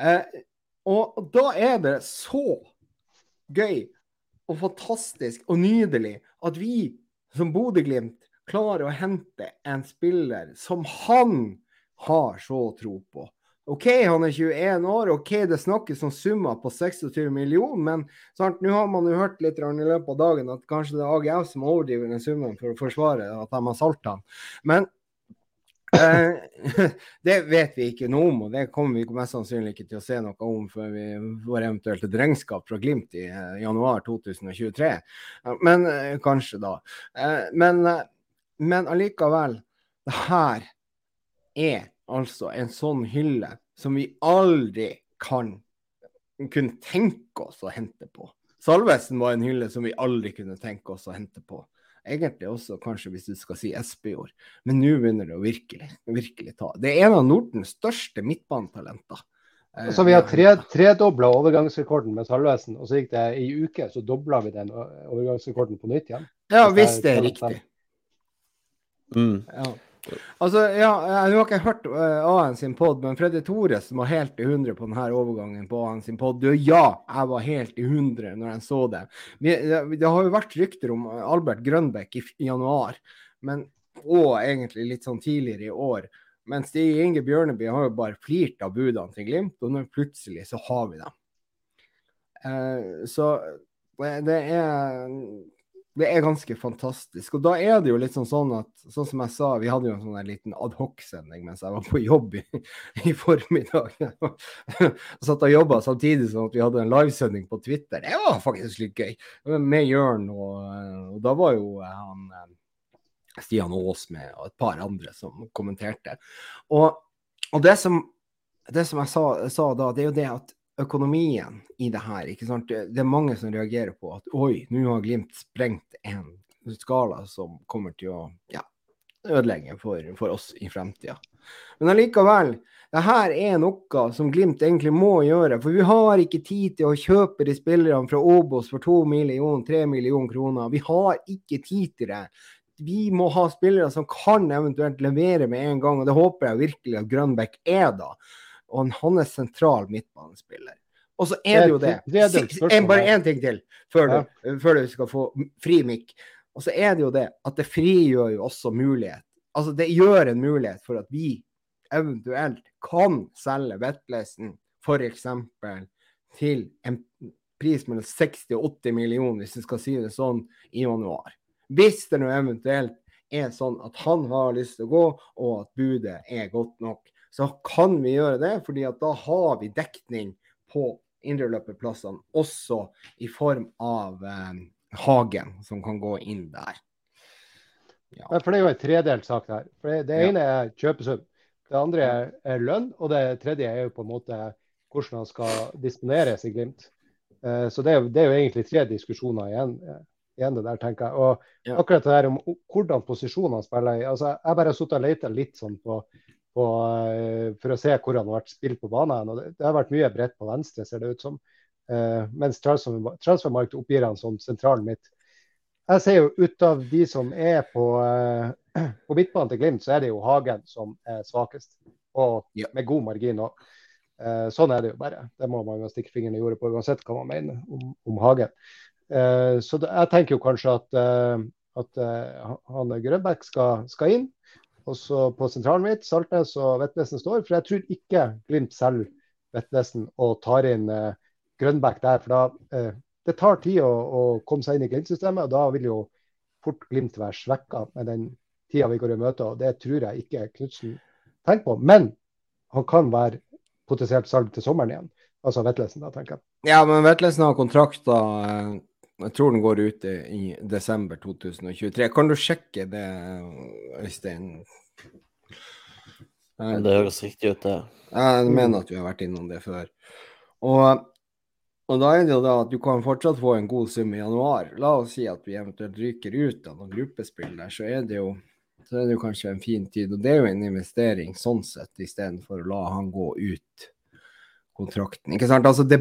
Eh, og da er det så gøy og fantastisk og nydelig at vi som Bodø-Glimt klarer å hente en spiller som han har så tro på. OK, han er 21 år, OK, det snakkes om summer på 26 millioner, men sant, nå har man jo hørt litt i løpet av dagen at kanskje det er AGF som overdriver den summen for å forsvare at de har solgt han. Men eh, det vet vi ikke noe om, og det kommer vi mest sannsynlig ikke til å se noe om før vi får eventuelt et regnskap fra Glimt i eh, januar 2023. Men eh, kanskje da. Eh, men, eh, men allikevel, det her er altså en sånn hylle som vi aldri kan kunne tenke oss å hente på. Salvesen var en hylle som vi aldri kunne tenke oss å hente på. Egentlig også kanskje hvis du skal si Espejord. Men nå begynner det å virkelig, virkelig ta. Det er en av Nordens største midtbanetalenter. Eh, så vi har tre, tredobla overgangsrekorden med Salvesen, og så gikk det i uke, så dobla vi den overgangsrekorden på nytt igjen. Ja, hvis det er riktig. Mm. Ja. Altså, ja, jeg har ikke hørt uh, AN sin pod, men Freddy Tores var helt i 100 på denne overgangen på AN sin pod. Ja, jeg var helt i 100 når jeg så det. Det. det. har jo vært rykter om Albert Grønbæk i, i, januar, men, og egentlig litt sånn tidligere i år. Men Stig Inge Bjørneby har jo bare flirt av budene til Glimt, og nå plutselig så har vi dem. Uh, så det er det er ganske fantastisk. Og da er det jo litt sånn, sånn at, sånn som jeg sa, vi hadde jo en sånn liten adhoc-sending mens jeg var på jobb i, i formiddag. Jeg satt og jobba samtidig som at vi hadde en livesending på Twitter. Det var faktisk litt gøy. Med Jørn, og, og da var jo han Stian Aas med, og et par andre som kommenterte. Og, og det, som, det som jeg sa, sa da, det er jo det at økonomien i det her. ikke sant? Det er mange som reagerer på at oi, nå har Glimt sprengt en skala som kommer til å ja, ødelegge for, for oss i fremtida. Men allikevel, det her er noe som Glimt egentlig må gjøre. For vi har ikke tid til å kjøpe de spillerne fra Obos for 2 millioner, 3 millioner kroner. Vi har ikke tid til det. Vi må ha spillere som kan eventuelt levere med en gang, og det håper jeg virkelig at Grønbekk er da og han er sentral midtbanespiller. Og så er det jo det. En, bare én ting til før du, ja. før du skal få fri mikk. Og så er det jo det at det frigjør jo også mulighet. Altså det gjør en mulighet for at vi eventuelt kan selge Vetlesen f.eks. til en pris mellom 60 og 80 millioner, hvis vi skal si det sånn, i januar. Hvis det nå eventuelt er sånn at han har lyst til å gå, og at budet er godt nok så kan vi gjøre det, fordi at da har vi dekning på indreløperplassene, også i form av eh, Hagen, som kan gå inn der. Ja. For Det er jo en tredelt sak der. For Det, ene er kjøpesum, det andre er, er, lønn, og det tredje er jo på en måte hvordan han skal disponeres i Glimt. Eh, så det er, det er, jo egentlig tre diskusjoner igjen, igjen det der, tenker jeg. Og ja. akkurat det der om hvordan posisjonene spiller i. altså Jeg bare har sittet og leta litt sånn på på, eh, for å se hvor han har vært spilt på banen. og det, det, har vært mye bredt på venstre, ser det ut som. Uh, mens Transfermarkt oppgir han som sentralen midt. Jeg ser jo ut av de som er på, uh, på midtbanen til Glimt, så er det jo Hagen som er svakest. Og ja. med god margin òg. Uh, sånn er det jo bare. Det må man jo stikke fingeren i jordet på, uansett hva man mener om, om Hagen. så det, jeg tenker jo kanskje at, at han Grønbæk skal, skal inn. Og så på sentralen mitt, Saltnes og Vettnesen står. For jeg tror ikke Glimt selger Vettnesen og tar inn eh, Grønbæk der. For da eh, det tar tid å, å komme seg inn i Glimt-systemet, og da vil jo fort Glimt være svekka med den tida vi går i møte. og Det tror jeg ikke Knutsen tenker på. Men han kan være potensielt salg til sommeren igjen. Altså Vetlesen, da, tenker jeg. Ja, men Vetlesen har kontrakter eh, jeg tror den går ut i desember 2023. Kan du sjekke det, Øystein? Det høres riktig ut, det. Jeg mener at vi har vært innom det før. Og, og, da er det jo da at du kan fortsatt få en god sum i januar. La oss si at vi eventuelt ryker ut av noen gruppespill der, så er det jo så er det jo kanskje en fin tid. Og det er jo en investering sånn sett, istedenfor å la han gå ut kontrakten. Ikke sant? Altså det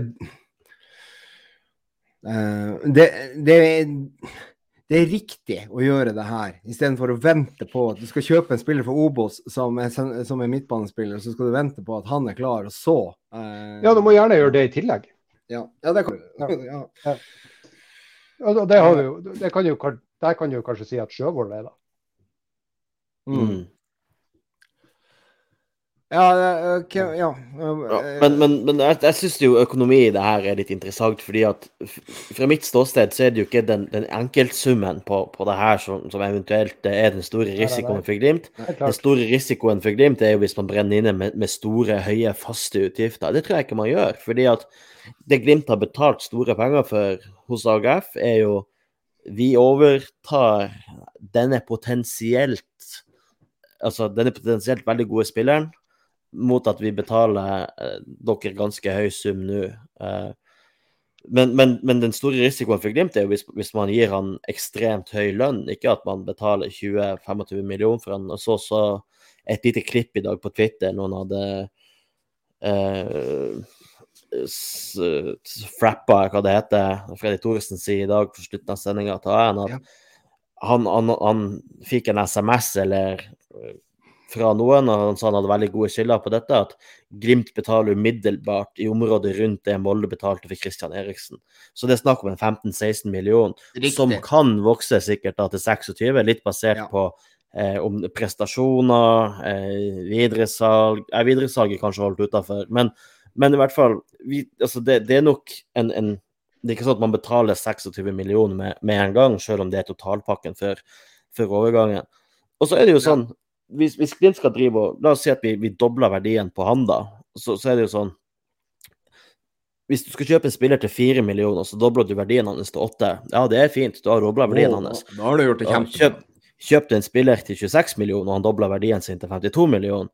det, det, det, er riktig å gjøre det her, istedenfor å vente på at du skal kjøpe en spiller for Obos som er, som er midtbanespiller, så skal du vente på at han er klar, og så uh, Ja, du må gjerne gjøre det i tillegg. Ja, ja det kan du. Ja. Ja. Og det, har vi jo, det kan jo, der kan du kanskje si at Sjøvold er, det. Mm. Ja, okay, ja. ja. Men, men, men, jeg, jeg syns jo økonomi i det her er litt interessant, fordi at fra mitt ståsted så er det jo ikke den, den enkeltsummen på, på det her som, som, eventuelt er den store risikoen for Glimt. Den store risikoen for Glimt er jo hvis man brenner inne med, med, store, høye, faste utgifter. Det tror jeg ikke man gjør. fordi at det Glimt har betalt store penger for hos AGF, er jo vi overtar denne potensielt altså denne potensielt veldig gode spilleren mot at vi betaler eh, dere ganske høy sum nå. Eh, Men, men, men, den store risikoen for Glimt er jo hvis, hvis, man gir han ekstremt høy lønn, ikke at man betaler 20-25 millioner for han. Og så, så et lite klipp i dag på Twitter, noen hadde eh, frappa, hva det heter. Freddy Thoresen sier i dag på slutten av sendinga at han, han, han, han, fikk en SMS eller eh, fra noen, og han sa han hadde veldig gode kilder på dette, at Glimt betaler umiddelbart i området rundt det Molde betalte for Christian Eriksen. Så det er snakk om en 15-16 millioner, som kan vokse sikkert da til 26, litt basert ja. på eh, om prestasjoner, eh, videresalg eh, Videresalget kanskje holdt utafor, men men i hvert fall, vi, altså det, det, er nok en, en, Det er ikke sånn at man betaler 26 millioner med, med en gang, selv om det er totalpakken for, for overgangen. Og så er det jo sånn, hvis, hvis Glimt skal drive og La oss si at vi, vi dobler verdien på han, da. Så, så, er det jo sånn Hvis du skal kjøpe en spiller til 4 millioner, så dobler du verdien hans til 8. Ja, det er fint, du har dobla verdien oh, hans. Da har du gjort det kjempebra. Kjøp, kjøp en spiller til 26 millioner, og han dobler verdien sin til 52 millioner.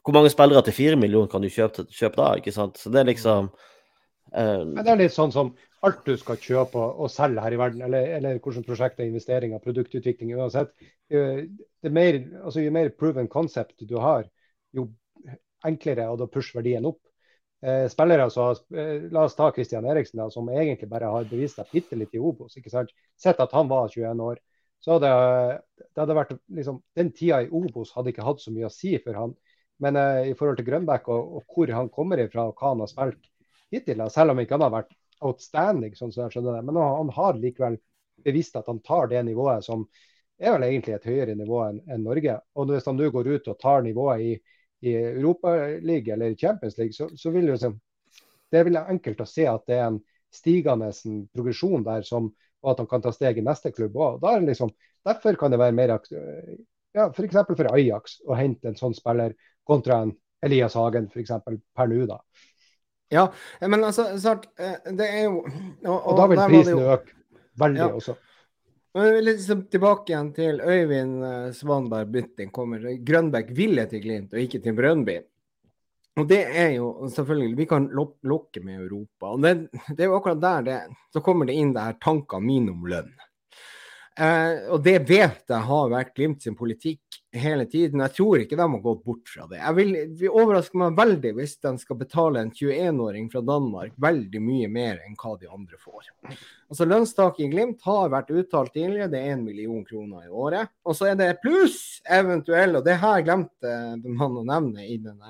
Hvor mange spillere til fire millioner kan du kjøpe, kjøpe, da? ikke sant? Så det er liksom uh... Det er litt sånn som alt du skal kjøpe og selge her i verden, eller, eller hvilke prosjekter, investeringer, produktutvikling uansett. Mer, altså, jo mer proven concept du har, jo enklere er det å pushe verdien opp. Eh, spillere så, eh, La oss ta Christian Eriksen, da, som egentlig bare har bevist seg bitte litt i Obos. ikke sant? Sett at han var 21 år. så hadde det hadde vært liksom, Den tida i Obos hadde ikke hatt så mye å si for han. Men eh, i forhold til Grønbæk og, og, hvor han kommer ifra og hva han har spilt hittil, selv om ikke han har vært outstanding, sånn som jeg skjønner det, men han har likevel bevisst at han tar det nivået som er vel egentlig et høyere nivå enn en Norge. Og hvis han nå går ut og tar nivået i, i Europaligaen eller Champions League, så, så vil det, liksom, det er enkelt å se at det er en stigende progresjon der, som, og at han kan ta steg i neste klubb òg. Liksom, derfor kan det være mer ja, f.eks. for, for Ajax å hente en sånn spiller kontra en Elias Hagen f.eks. per nå. da. Ja, men altså, snart, eh, det er jo Og, og, da vil prisen øke veldig ja. også. Men liksom tilbake igjen til Øyvind uh, Svanberg Bytting kommer. Grønbæk ville til Glimt og ikke til Brønnby. Og det er jo selvfølgelig Vi kan lokke med Europa. og det, det, er jo akkurat der det Så kommer det inn det her tankene mine om lønn. Uh, og det vet jeg har vært Glimt sin politikk hele tiden. Jeg tror ikke de har gått bort fra det. Jeg vil, vil overrasker meg veldig hvis de skal betale en 21-åring fra Danmark veldig mye mer enn hva de andre får. Altså Lønnstaket i Glimt har vært uttalt tidligere, det er 1 million kroner i året. Og så er det pluss eventuell, og det her glemte man å nevne i den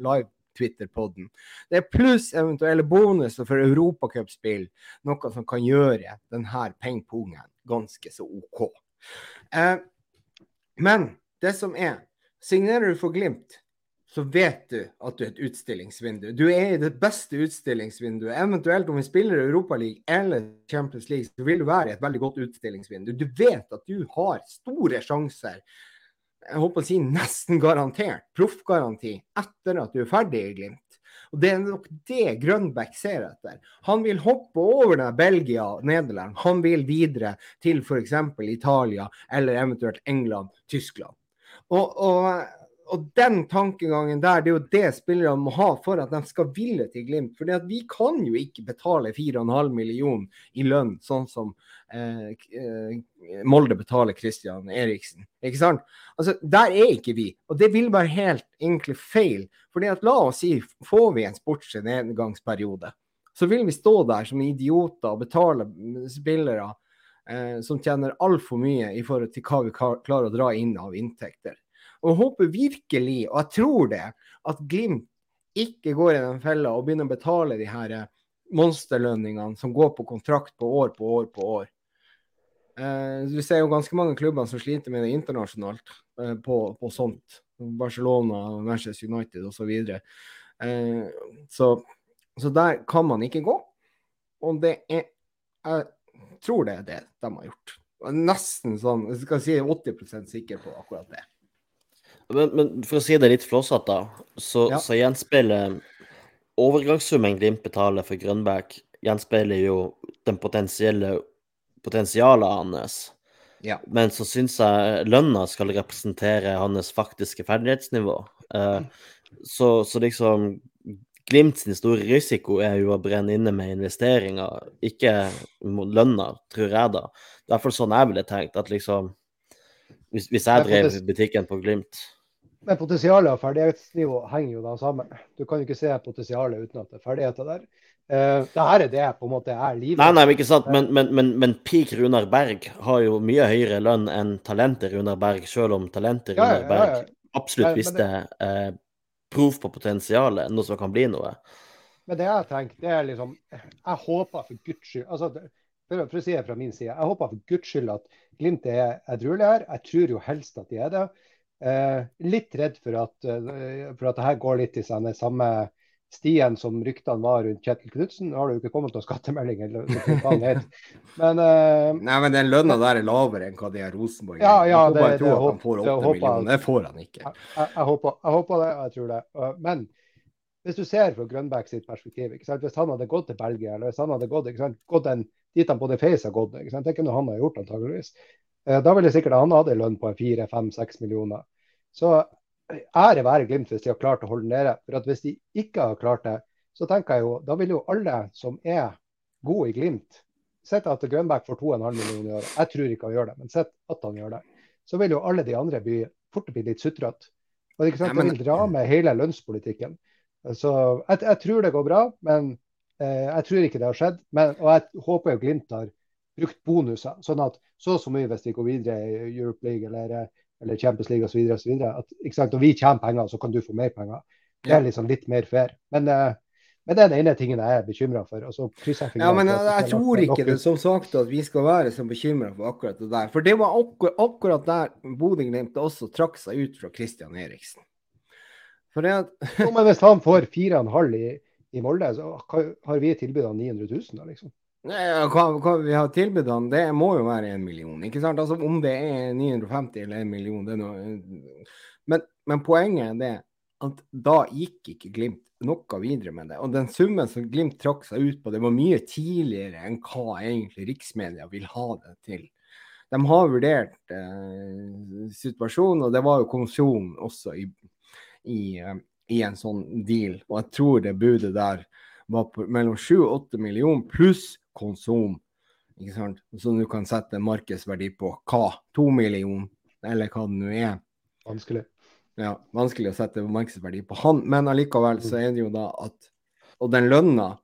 live Twitter-podden. Det er pluss eventuelle bonuser for europacupspill, noe som kan gjøre denne pengepungen ganske så OK. Eh, men det som er, signerer du for Glimt, så vet du at du er et utstillingsvindu. Du er i det beste utstillingsvinduet. Eventuelt om vi spiller Europaligaen eller Champions League, så vil du være i et veldig godt utstillingsvindu. Du vet at du har store sjanser jeg håper å si nesten garantert, proffgaranti, etter at du er ferdig i Glimt. Og Det er nok det Grønbæk ser etter. Han vil hoppe over den Belgia Nederland. Han vil videre til f.eks. Italia eller eventuelt England, Tyskland. Og, og og den tankegangen der, det er jo det spillerne må ha for at de skal ville til Glimt. For vi kan jo ikke betale 4,5 millioner i lønn, sånn som eh, eh, Molde betaler Christian Eriksen. Ikke sant? Altså, Der er ikke vi. Og det vil være helt egentlig feil. Fordi la oss si, får vi en sportslig nedgangsperiode, så vil vi stå der som idioter og betale spillere eh, som tjener altfor mye i forhold til hva vi klarer å dra inn av inntekter. Og jeg håper virkelig, og jeg tror det, at Glimt ikke går i den fella og begynner å betale de her eh, monsterlønningene som går på kontrakt på år på år på år. Eh, du ser jo ganske mange klubber som sliter med det internasjonalt eh, på, på, sånt. Barcelona, Manchester United osv. Så, videre. eh, så Så der kan man ikke gå. Og det er Jeg tror det er det de har gjort. Nesten sånn, jeg skal si 80% sikker på akkurat det. Men, men, for å si det litt flåsete, så, ja. så gjenspeiler overgangssummen Glimt betaler for Grønbæk, gjenspeiler jo den potensielle potensialet hans. Ja. Men så syns jeg lønna skal representere hans faktiske ferdighetsnivå. Uh, så, så, liksom Glimt sin store risiko er jo å brenne inne med investeringer, ikke lønna, tror jeg da. Det er i hvert fall sånn jeg ville tenkt, at liksom Hvis, hvis jeg drev butikken på Glimt Men potensialet og ferdighetsnivå henger jo da sammen. Du kan jo ikke se potensialet uten at det er ferdigheter der. Uh, det her er det på en måte er livet. Nei, nei, men ikke sant, men, men, men, men peak Runar Berg har jo mye høyere lønn enn talentet Runar Berg, selv om talentet Runar Berg ja, ja, ja. absolutt visste eh, prov på potensialet, noe som kan bli noe. Men det jeg tenker, det er liksom Jeg håper for guds skyld altså, for, for, å si det fra min side, jeg håper for guds skyld at Glimt er edruelig her. Jeg tror jo helst at de er det. Eh, litt redd for at, uh, for at det her går litt i samme stien som ryktene var rundt Kjetil Knutsen. Har det jo ikke kommet noen skattemelding, eller noe han het. Men, uh, Nei, men den lønna der er lavere enn hva de har Rosenborg ja, ja, det, det, at han får 8 millioner. Det får han ikke. Jeg, jeg, jeg, håper, jeg, håper, det, jeg tror det. Uh, men hvis du ser fra Grønbæk sitt perspektiv, hvis han hadde gått til Belgia, eller hvis han hadde gått, gått en, dit han både Face har gått, ikke sant? det kunne han ha gjort antageligvis. Uh, da ville sikkert han hatt en lønn på 4-5-6 millioner. Så ære være Glimt hvis de har klart å holde den nede. For at hvis de ikke har klart det, så tenker jeg jo, da vil jo alle som er gode i Glimt, sett at Grønbæk får 2,5 millioner i året. Jeg tror ikke han gjør det, men sett at han gjør det. Så vil jo alle de andre bli, fort bli litt sutrete. Og ikke sant, men... Det vil dra med hele lønnspolitikken. Så jeg, jeg tror det går bra, men eh, jeg tror ikke det har skjedd. Men, og jeg håper jo Glimt har brukt bonuser, sånn at så og så mye hvis de går videre i Europe League eller eh, eller Champions League osv. Når vi tjener penger, så kan du få mer penger. Det er liksom litt mer fair. Men, uh, men det er den ene tingen jeg er bekymra for. ja, men jeg, jeg tror ikke det som sagt at vi skal være så bekymra for akkurat det der. For det var akkur akkurat der Bodø-Glimt også trakk seg ut fra Christian Eriksen. For det at... jo, men hvis han får 4,5 i, i Molde, så har vi tilbudt han 900 000 da, liksom. Hva, hva, vi har tilbudt han, det må jo være en million. ikke sant? Altså Om det er 950 eller en million det er noe... men, men, poenget er det at da gikk ikke Glimt noe videre med det. Og den summen som Glimt trakk seg ut på, det var mye tidligere enn hva egentlig riksmedia vil ha det til. De har vurdert eh, situasjonen, og det var jo konsum også i, i, eh, i, en sånn deal. Og jeg tror det budet der var på mellom 7 og 8 millioner pluss konsum. Ikke sant? Så du kan sette markedsverdi på hva? To millioner, eller hva det nå er. Vanskelig. Ja, vanskelig å sette markedsverdi på han, men allikevel så er det jo da at Og den lønna,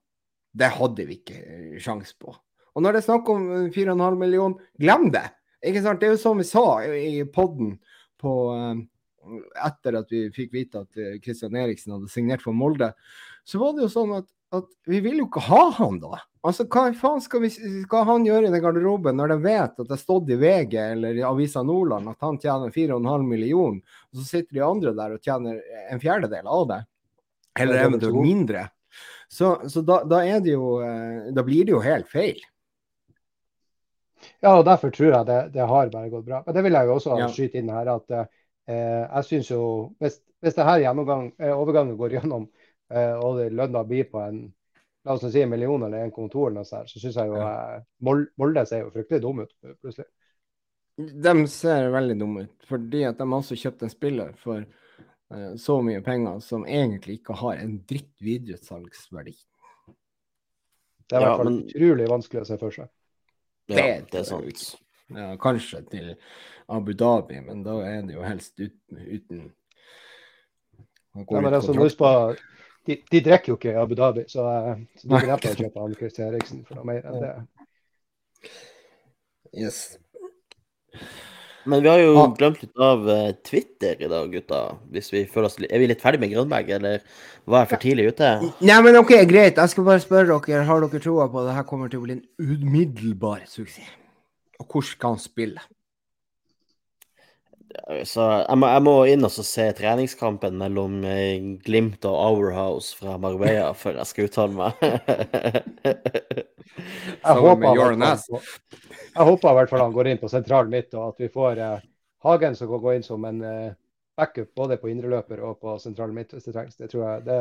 det hadde vi ikke sjans på. Og når det er snakk om 4,5 millioner, glem det! Ikke sant? Det er jo som vi sa i poden på eh, etter at vi fikk vite at Kristian Eriksen hadde signert for Molde, så var det jo sånn at at vi vil jo ikke ha han da. Altså, Hva faen skal, vi, skal han gjøre i den garderoben når de vet at det har stått i VG eller i Avisa Nordland at han tjener 4,5 millioner, og så sitter de andre der og tjener en fjerdedel av det? Eller eventuelt mindre. Så, så da, da, er det jo eh, Da blir det jo helt feil. Ja, og derfor tror jeg det, det har bare gått bra. Men det vil jeg jo også ja. skyte inn her at eh, jeg syns jo Hvis, hvis det her eh, overgangen går gjennom og lønna blir på en la oss si en million eller en kontor, så syns jeg jo ja. Eh, Molde ser jo fryktelig dum ut plutselig. De ser veldig dumme ut, fordi at de har også kjøpt en spiller for uh, så mye penger som egentlig ikke har en dritt videresalgsverdi. Det er i ja, hvert fall men... utrolig vanskelig å se for seg. Ja, det, det er sant. Ja, kanskje til Abu Dhabi, men da er det jo helst uten, uten ja, men altså, husk på de, de drikker jo ikke i Abu Dhabi, så, eh, så de kan å kjøpe Anne Christian Eriksen for noe mer enn det. Yes. Men vi har jo glemt litt av uh, Twitter i dag, gutta. Hvis vi føler oss, er vi litt ferdig med Grønberg, eller var jeg for tidlig ute? Nei, men OK, greit. Jeg skal bare spørre dere, har dere troa på at dette kommer til å bli en umiddelbar suksess? Og hvor skal han spille? Så jeg må, jeg må, inn og se treningskampen mellom eh, Glimt og Hourhouse fra Marbella før jeg skal uttale meg. jeg, håper jeg håper i hvert fall han går inn på sentralen mitt, og at vi får eh, Hagen som kan gå inn som en eh, backup både på indreløper og på sentralen mitt hvis det trengs. Det, tror jeg, det,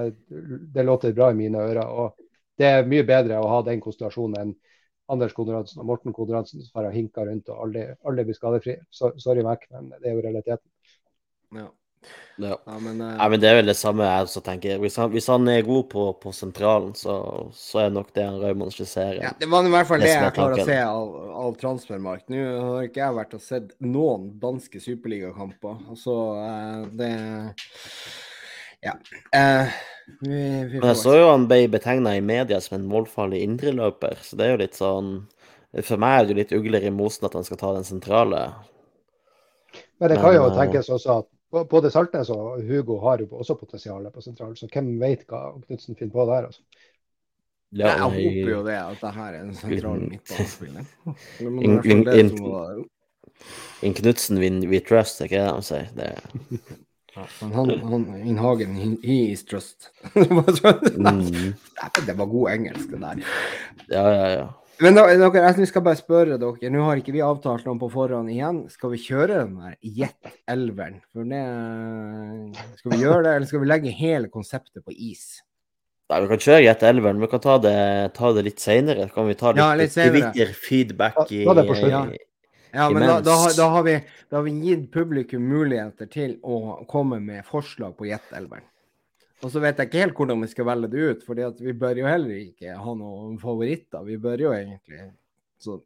det låter bra i mine ører. og Det er mye bedre å ha den konstellasjonen enn Anders Konradsen og Morten Konradsen som har hinka rundt og aldri, aldri blir skadefrie. Så, sorry, Mac, men det er jo realiteten. Ja. Ja. Ja, men, uh... ja. men det er vel det samme jeg også tenker. Hvis han, hvis han er god på, på sentralen, så, så er nok det han Raymond skisserer. ja, det var i hvert fall Det det jeg klarer å se av, av transfermark. Nå har ikke jeg vært og sett noen danske superligakamper. Altså, eh, det Ja. Uh, vi, vi Men jeg så jo han ble betegna i media som en målfarlig indreløper, så det er jo litt sånn For meg er det jo litt ugler i mosen at han skal ta den sentrale. Men det kan jo Men, eh, tenkes også at både Saltnes og Hugo har jo også potensial på sentral, så hvem vet hva Knutsen finner på der. altså. Ja, jeg håper jo det, at det her er en sentral midtbanespiller. In- det in- In Knutsen we, we trust, er ikke det de sier? Det, men han, han in Hagen, he, is trust. det var mm, det var god engelsk, det der. ja, ja, ja. Men da, dere, jeg skal bare spørre dere, nå har ikke vi avtalt noe på forhånd igjen. Skal vi kjøre den der Jet Elveren? Skal vi gjøre det, eller skal vi legge hele konseptet på is? Nei, vi kan kjøre Jet Elveren, vi kan ta det, ta det litt seinere. Kan vi ta litt, Ja, litt senere. Twitter-feedback i Ta- ta det på slutten. Ja, men da, da, har- da, har vi, da har vi gitt publikum muligheter til å komme med forslag på Jet Elveren. Og så vet jeg ikke helt hvordan vi skal velge det ut, fordi vi bør jo heller ikke ha noen favoritter. Vi bør jo egentlig så,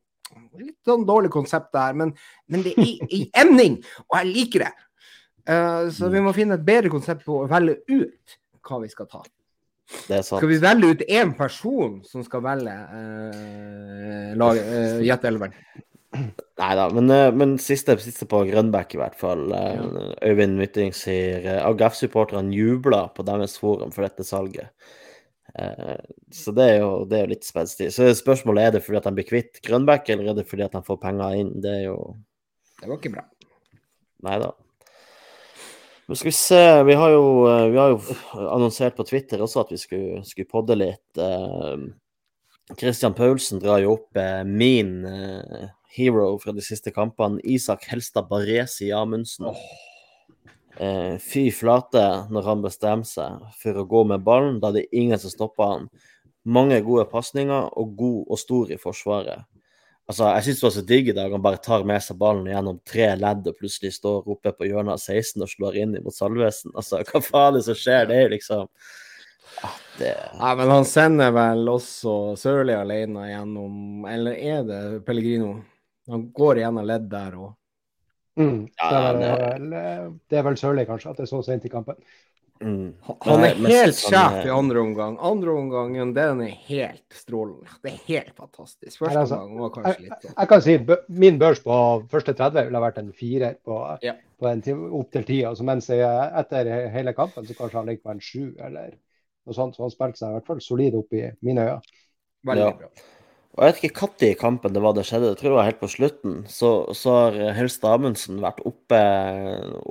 Litt sånn dårlig konsept det her, men, men det er i, emning, og jeg liker det. Uh, så vi må finne et bedre konsept på å velge ut hva vi skal ta. Skal vi velge ut én person som skal velge uh, uh, Jet Elveren? Nei da, men, eh, men siste, siste på Grønbæk i hvert fall. Ja. Øyvind Mytting sier eh, AGF-supporterne jubler på deres forum for dette salget. Eh, så det er jo, det er jo litt spenstig. Så spørsmålet er det fordi at de blir kvitt Grønbæk, eller er det fordi at de får penger inn? Det er jo Det var ikke bra. Nei da. Men skal vi se, vi har jo, eh, vi har jo annonsert på Twitter også at vi skulle, skulle podde litt. Eh, Christian Paulsen drar jo opp eh, min eh, hero fra de siste kampene, Isak Helstad Baresi Amundsen. Eh, fy flate når han bestemmer seg for å gå med ballen, da det er ingen som stopper han. Mange gode pasninger og god og stor i forsvaret. Altså, Jeg syns det var så digg i dag. Han bare tar med seg ballen gjennom tre ledd og plutselig står oppe på hjørnet av 16 og slår inn mot Salvesen. Altså, hva faen er det som skjer? Det er liksom ja, det... Nei, men han sender vel også Sørli alene gjennom Eller er det Pellegrino? Han går igjennom ledd der og Mm. Ja, det, det- eh, det er vel sørlig, kanskje, at det er så sent i kampen. Mm. Han er helt sjef eh, i andre omgang. Andre omgangen, den er helt strålende. Det er helt fantastisk. Første Nei, altså, omgang var kanskje litt sånn Jeg kan si min børs på første 30 ville vært en firer på, Ja. på en time, opp til ti. Altså, mens jeg, etter hele kampen så kanskje han ligger på en sju eller noe sånt. Så han spilte seg i hvert fall solid opp i mine øyne. veldig Ja. bra. Og jeg vet ikke når i kampen det var det skjedde, jeg tror det var helt på slutten. Så, så har Helst Amundsen vært oppe,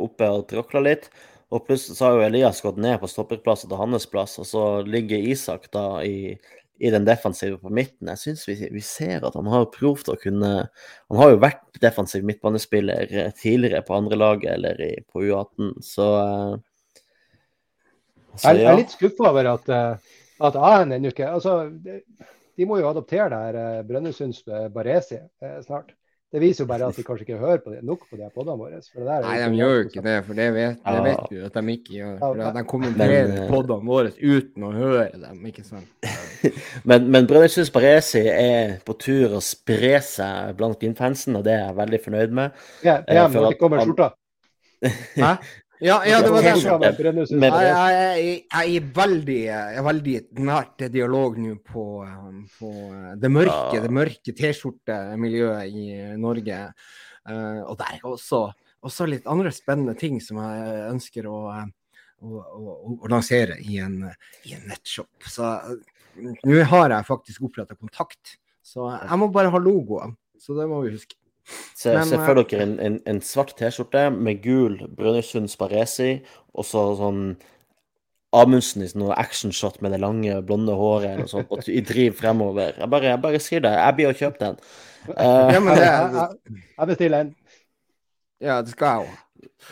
oppe og tråkla litt. Og plutselig så har jo Elias gått ned på stopperplassen til hans plass, og så ligger Isak da i, i den defensive på midten. Jeg syns vi, vi ser at han har prøvd å kunne Han har jo vært defensiv midtbanespiller eh, tidligere på andre laget eller i, på U18, så eh, så Jeg, jeg er litt skuffa over at, eh, at AN ennå ikke altså, de, de må jo adoptere det her eh, Brønnøysunds Baresi eh, snart. Det viser jo bare at de kanskje ikke hører på det, nok på de podene våre. for det der er Nei, de gjør jo ikke det, for det vet, det vet vi at de ikke gjør. For at de kommenterer men, eh, podene våre uten å høre dem, ikke sant? Men, men Brønnøysunds Baresi er på tur å spre seg blant Glimt-fansen, og det er jeg veldig fornøyd med. Ja, PM for at det kommer skjorta. Hæ? Ja, ja, det var det Jeg, Baresi. jeg, jeg, jeg er veldig, jeg er veldig nært dialog nå på, um, på uh, det mørke, Ja. det mørke T-skjortemiljøet i Norge. Uh, og der er også, også litt andre spennende ting som jeg ønsker å, uh, å, å, å lansere i en, i en nettshop. Så nå har jeg faktisk oppretta kontakt. Så jeg må bare ha logoen. Så det må vi huske. Se, Men, se eh, for dere en, en, en svart T-skjorte med gul Brønnøysund Sparesi og så sånn Amundsen i noe actionshot med det lange, blonde håret eller sånt, og i driv fremover. Jeg bare, jeg bare sier det. Jeg blir å kjøpe den. Uh, Ja, men det, Jeg, jeg, jeg bestiller en. Ja, det skal jeg òg.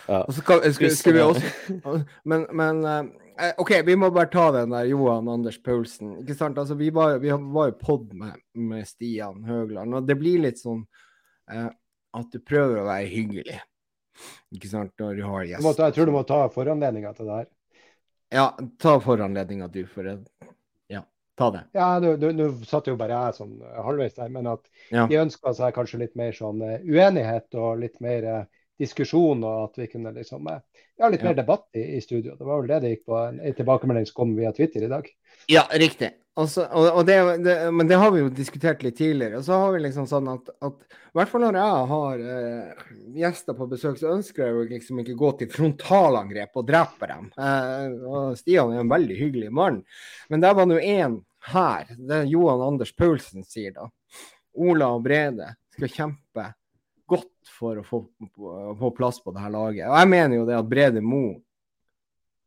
Ja. Og så skal, skal, skal vi også Men, men eh, OK, vi må bare ta den der Johan Anders Paulsen. Ikke sant? Altså, vi var, vi var jo pod med, med Stian Høgland, og det blir litt sånn eh, at du prøver å være hyggelig. Ikke sant? Når du har gjester. jeg tror du må ta foranledninga til det her. Ja, ta foranledninga du, for det. Ja, ta det. Ja, nå- satt jo bare jeg sånn eh, halvveis der, men at Ja. de ønska seg kanskje litt mer sånn eh, uenighet og litt mer eh, diskusjon, og at vi kunne liksom eh, Ja, litt Ja. mer debatt i, i studio. Det var vel det det gikk på. En en tilbakemelding som kom via Twitter i dag. Ja, riktig. Altså, og, og det, det, men det har vi jo diskutert litt tidligere. Og så har vi liksom sånn at, at i hvert fall når jeg har eh, gjester på besøk, så ønsker jeg jo liksom ikke gå til frontalangrep og drepe dem. Eh, og Stian er en veldig hyggelig mann. Men der var nå én her, det er Johan Anders Paulsen sier da. Ola og Brede skal kjempe godt for å få, få plass på det her laget. Og jeg mener jo det at Brede Mo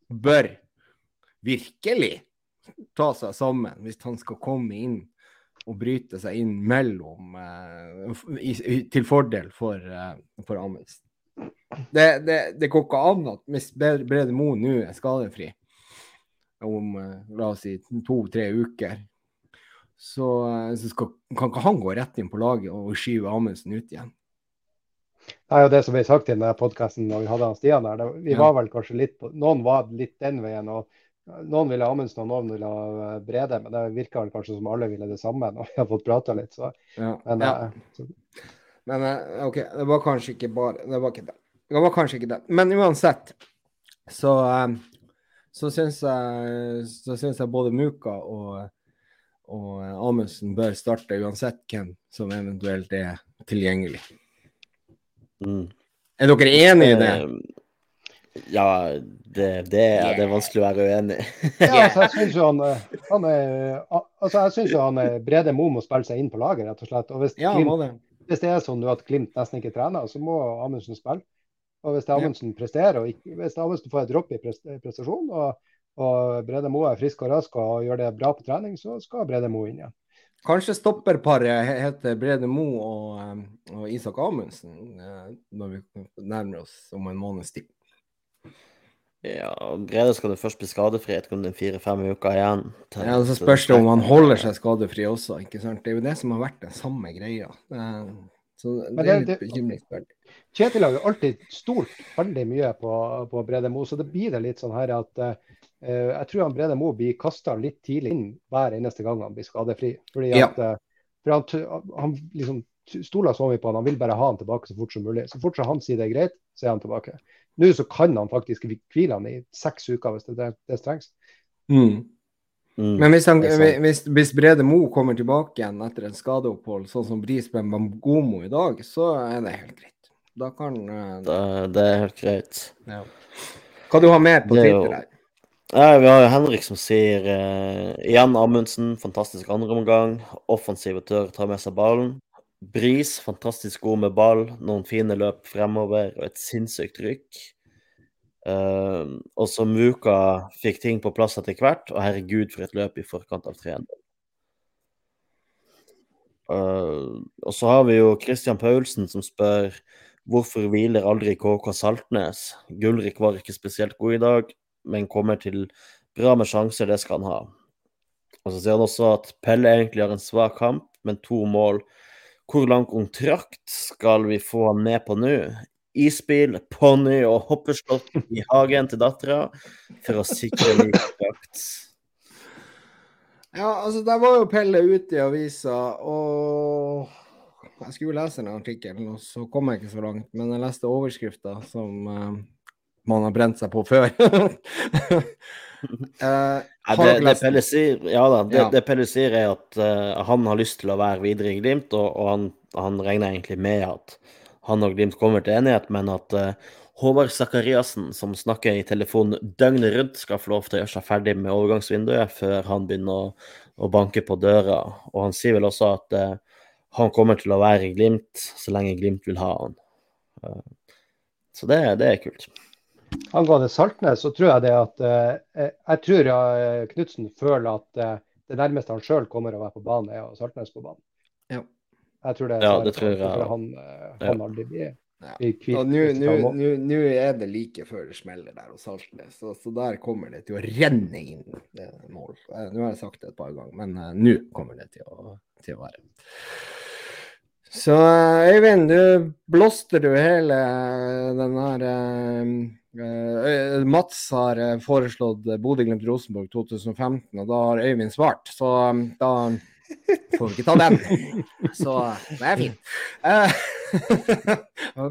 bør virkelig ta seg sammen hvis han skal komme inn og bryte seg inn mellom eh, i, til fordel for, eh, for Amundsen. Det, det, det går ikke an at hvis Bre- Brede Moe nå er skadefri om eh, la oss si to-tre uker, så, så skal, kan ikke han gå rett inn på laget og skyve Amundsen ut igjen. Det er jo det som ble sagt i denne podkasten når vi hadde han Stian her. Vi var vel kanskje litt på, Noen var litt den veien. og Noen ville ha Amundsen, og noen ville ha eh, Brede. Men det virka vel kanskje som alle ville det samme når vi har fått prata litt. Så, Ja. men ja. eh, så, Men eh, OK, det var kanskje ikke bare Det var ikke det. Det var kanskje ikke det. Men uansett, så så syns jeg, så syns jeg både Muka og, og Amundsen bør starte, uansett hvem som eventuelt er tilgjengelig. Mm. Er dere enig i det? Eh, Ja, det, det, er, det er vanskelig å være uenig i. ja, altså, jeg syns jo han, eh, han er, altså, jeg synes jo han eh, Brede Mo må spille seg inn på laget, rett og slett. Og hvis, Ja, Glimt, det. hvis det er sånn at Glimt nesten ikke trener, så må Amundsen spille. Og hvis Amundsen presterer, og ikke, hvis Amundsen får et dropp i prest- prestasjon, og, og Brede Mo er frisk og rask og gjør det bra på trening, så skal Brede Mo inn igjen. Kanskje stopperparet heter Brede Mo og, eh, og Isak Amundsen eh, når vi nærmer oss om en måneds tid. Ja, Brede skal du først bli skadefri etter om det er fire-fem uker igjen. til- Ja, så spørs det om han holder seg skadefri også. ikke sant? Det er jo det som har vært den samme greia. Eh, Så det er litt bekymringsfullt. Kjetil har jo alltid stolt veldig mye på, på Brede Mo, så det blir det litt sånn her at uh, jeg tror han Brede Mo blir kasta litt tidlig inn hver eneste gang han blir skadefri. Fordi at ja. for han, han liksom stoler så mye på han, han vil bare ha han tilbake så fort som mulig. Så fort som han sier det er greit, så er han tilbake. Nå så kan han faktisk hvile han i seks uker hvis det, det, det trengs. Mm. Mm. Men hvis, han, hvis, hvis Brede Mo kommer tilbake igjen etter en skadeopphold, sånn som Brisbane Bamgomo i dag, så er det helt greit. Da kan eh, Det, det er helt greit. ja. Hva du har mer på er Twitter her? Ja, vi har jo Henrik som sier eh, igjen Amundsen, fantastisk andreomgang. Offensiv tør ta med seg ballen. Bris, fantastisk god med ball. Noen fine løp fremover og et sinnssykt rykk. Uh, og så Muka fikk ting på plass etter hvert, og herregud for et løp i forkant av 3-1. Uh, og så har vi jo Christian Paulsen som spør hvorfor hviler aldri KK Saltnes? Gulrik var ikke spesielt god i dag, men kommer til bra med sjanser, det skal han ha. Og så sier han også at Pelle egentlig har en svak kamp, men to mål. Hvor lang kontrakt skal vi få han med på nå? Isbil, ponni og hoppeslott i hagen til dattera for å sikre ny kontrakt. Ja, altså Der var jo Pelle ute i avisa, og jeg skulle lese den artikkelen, og så kom jeg ikke så langt. Men jeg leste overskrifta som uh, man har brent seg på før. Ja, det, det? Pelle sier, ja da, det, Ja. det Pelle sier er at uh, han har lyst til å være videre i Glimt, og, og han, han regner egentlig med at han og Glimt kommer til enighet, men at uh, Håvard Sakariassen, som snakker i telefonen døgnet rundt, skal få lov til å gjøre seg ferdig med overgangsvinduet før han begynner å, å banke på døra. Og han sier vel også at han kommer til å være i Glimt så lenge Glimt vil ha han. Så det, det er kult. Angående Saltnes, så tror jeg det at eh, Jeg tror ja, Knutsen føler at eh, det nærmeste han sjøl kommer å være på banen, er Saltnes på banen. Ja. Jeg tror det Ja, det tror jeg, ja. han, eh, Ja. han aldri blir, Ja. nå- er det like før det smeller der hos Saltnes, så, så der kommer det til å renne inn det mål. Eh, Nå har jeg sagt det et par ganger, men uh, nå kommer det til å, til å være. Så eh, Øyvind, du blåste du hele den her eh, eh, Mats har eh, foreslått Bodø-Glimt-Rosenborg 2015, og da har Øyvind svart. Så eh, da får vi ikke ta den. Så det er fint. Eh,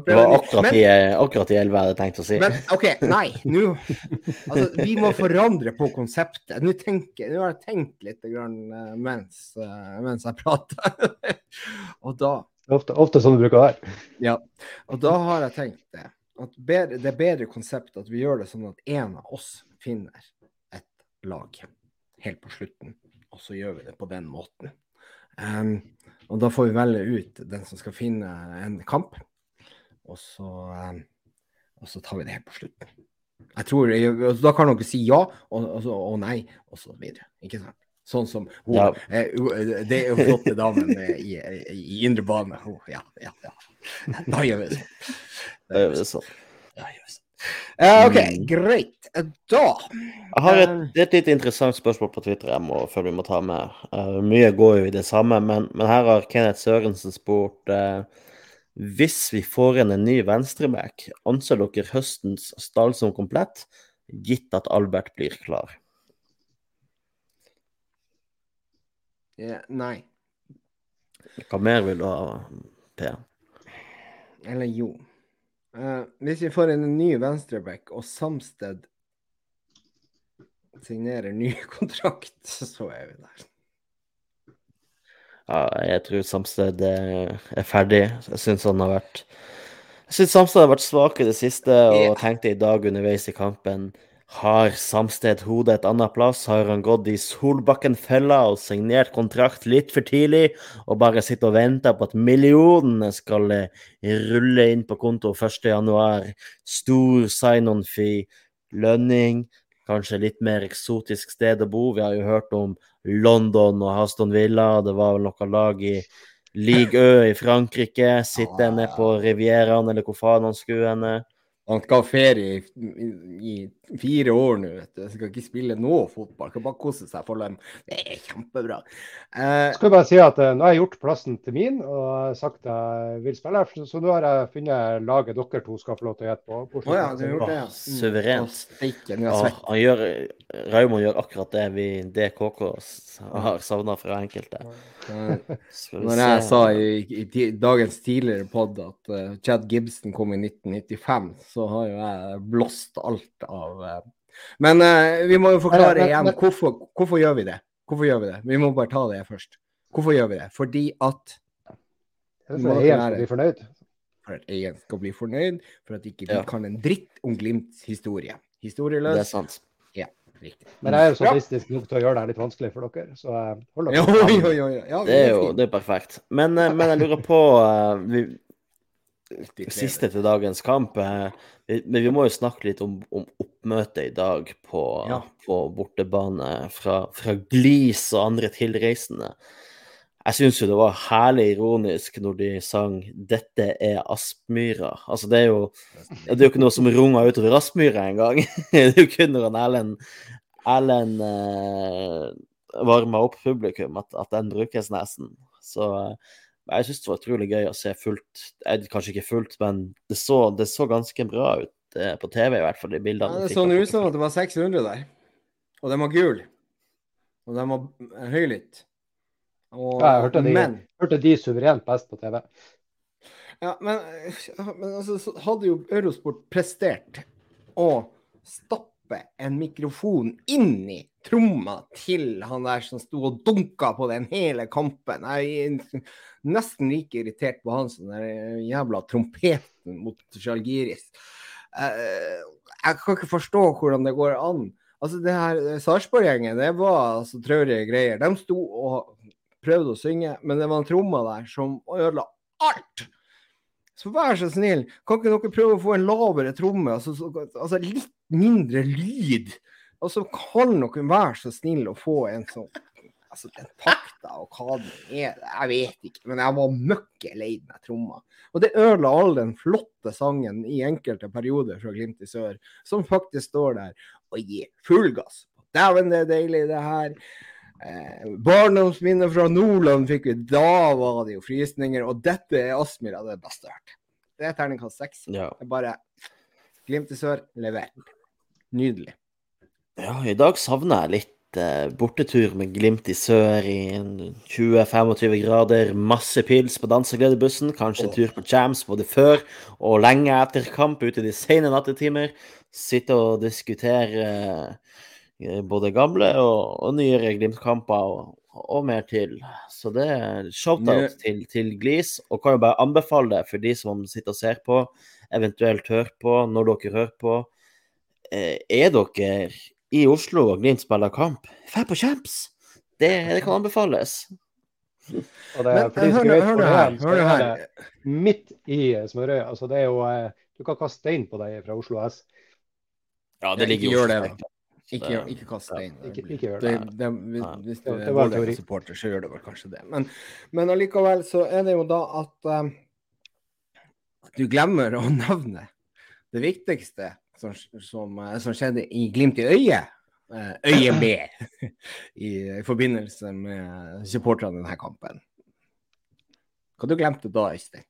Det var akkurat Men- i, akkurat i elva jeg hadde tenkt å si. Men OK, nei. Nå Altså, vi må forandre på konseptet. Nå, tenker, nå har jeg tenkt litt grann, eh, mens, eh, mens jeg prater. og da Ofte, ofte sånn det bruker å være. Ja. Og da har jeg tenkt det. At bedre, det er bedre konsept at vi gjør det sånn at en av oss finner et lag helt på slutten. Og så gjør vi det på den måten. Um, og da får vi velge ut den som skal finne en kamp. Og så, um, og så tar vi det helt på slutten. Jeg tror, Da kan dere si ja og, og, og nei, og så videre. Ikke sant? Sånn som hun, Ja. eh, Det er jo flotte damen eh, i, i, indre bane. Hun, ja, ja, ja. Da gjør vi det sånn. Da gjør vi det sånn. Eh, OK, Mm. greit. Eh, Da Jeg har et, et litt interessant spørsmål på Twitter jeg må, før vi må ta med. Uh, mye går jo i det samme, men, men her har Kenneth Sørensen spurt uh, Hvis vi får inn en ny venstreback, anser dere høstens stall som komplett, gitt at Albert blir klar? Eh, Nei. Hva mer vil du ha, P? Eller jo. Eh, hvis vi får en ny venstreback, og Samsted signerer ny kontrakt, så er vi der. Ja, jeg tror Samsted er, er ferdig. Jeg syns han har vært Jeg syns Samsted har vært svak i det siste, og Ja. tenkte i dag underveis i kampen Har Samsted hodet et annet plass? Har han gått i Solbakken-fella og signert kontrakt litt for tidlig, og bare sitter og venter på at millionene skal eh, rulle inn på konto 1.1? Stor sign-on-fee, lønning, kanskje litt mer eksotisk sted å bo. Vi har jo hørt om London og Haston Villa. Det var vel noe lag i Ligue Ø i Frankrike. Sitte nede på Rivieraen, eller hvor faen han skulle henne. Han skal ha ferie i, i, i fire år nå, vet du. Skal ikke spille noe fotball. Skal bare kose seg for dem. Det er kjempebra. Eh, skal bare si at eh, Nå har jeg gjort plassen til min og sagt jeg vil spille, her, så nå har jeg funnet laget dere to skal få lov til å gjette på. på Å ja, du har gjort det, ja. Suverent. Å, steike, nå er Ja, han gjør, Raymond gjør akkurat det vi DKK har savna fra enkelte. Når jeg se. sa i, i, dagens tidligere pod at uh, Chad Gibson kom i 1995, så har jo jeg blåst alt av eh. Men eh, vi må jo forklare Men- men- igjen men- hvorfor, hvorfor gjør vi det? Hvorfor gjør vi det? Vi må bare ta det først. Hvorfor gjør vi det? Fordi at Det for at eieren skal bli fornøyd. for at eieren skal bli fornøyd, for at ikke vi Ja. kan en dritt om Glimts historie. Historieløs. Det er sant. Ja, Riktig. Men jeg er jo sadistisk nok til å gjøre det litt vanskelig for dere. Så hold dere oi, oi. Ja, Det er jo det er perfekt. Men, eh, men jeg lurer på eh, vi, Siste til dagens kamp. eh, Men vi må jo snakke litt om, om oppmøtet i dag på, Ja. på bortebane fra, fra Glis og andre tilreisende. Jeg syns jo det var herlig ironisk når de sang 'Dette er Aspmyra'. Altså, det er jo det er jo ikke noe som runger utover Aspmyra engang. det er jo kun når Erlend Erlend eh, varmer opp publikum at, at den brukes nesten. Så eh, jeg syns det var utrolig gøy å se fullt eh, Kanskje ikke fullt, men det så, det så ganske bra ut eh, på TV, i hvert fall, de bildene. Ja, det så ut som at det var 600 der. Og de var gule. Og de var høylytte. Og- Ja, jeg hørte de, Men hørte de suverent best på TV. Ja, men, men altså, så hadde jo Eurosport prestert å stappe en mikrofon inn i tromma til han der som sto og dunka på den hele kampen. Jeg nesten like irritert på han som den jævla trompeten mot Sjalgiris. Eh, Jeg kan ikke forstå hvordan det går an. Altså, det her Sarpsborg-gjengen, det var altså traurige greier. De sto og prøvde å synge, men det var en tromme der som ødela alt. Så vær så snill, kan ikke dere prøve å få en lavere tromme? Altså, så, altså litt mindre lyd. Og så kan dere være så snill å få en sånn Altså, den takta og hva den er, jeg vet ikke. Men jeg var møkke lei den tromma. Og det ødela all den flotte sangen i enkelte perioder fra Glimt i sør, som faktisk står der og gir full gass. Dæven, det er deilig, det her. Eh, Barndomsminner fra Nordland fikk vi. Da var det jo frysninger. Og dette er Aspmyra det beste jeg har hørt. Det er terningkast seks. Ja. Bare Glimt i sør, lever. Nydelig. ja, i dag savner jeg litt bortetur med Glimt i sør i 20-25 grader, masse pils på dansegledebussen, kanskje en tur på Jams både før og lenge etter kamp ute i de sene nattetimer. Sitte og diskutere eh, både gamle og, og nyere Glimt-kamper og, og mer til. Så det er shout-out til, til Glis, og kan jo bare anbefale det for de som sitter og ser på, eventuelt hører på, når dere hører på. Eh, er dere i Oslo og Glimt spiller kamp, dra på Champs! Det, det kan anbefales. Og det, Men hør hør her. Hør er her. midt i Smørøya. Altså det er jo eh, Du kan kaste stein på deg fra Oslo S. Ja, det ligger i Oslo. Ikke, Det- ikke kast stein. Ikke, ikke gjør Det, det. det, hvis, du er. Vålerenga-supporter, så gjør det vel kanskje det. Men, men allikevel så er det jo da at um, du glemmer å nevne det viktigste som, som, eh, som skjedde i Glimt i øyet. eh, Øyet med i, i forbindelse med supporterne i denne kampen. Hva du glemte da, Øystein?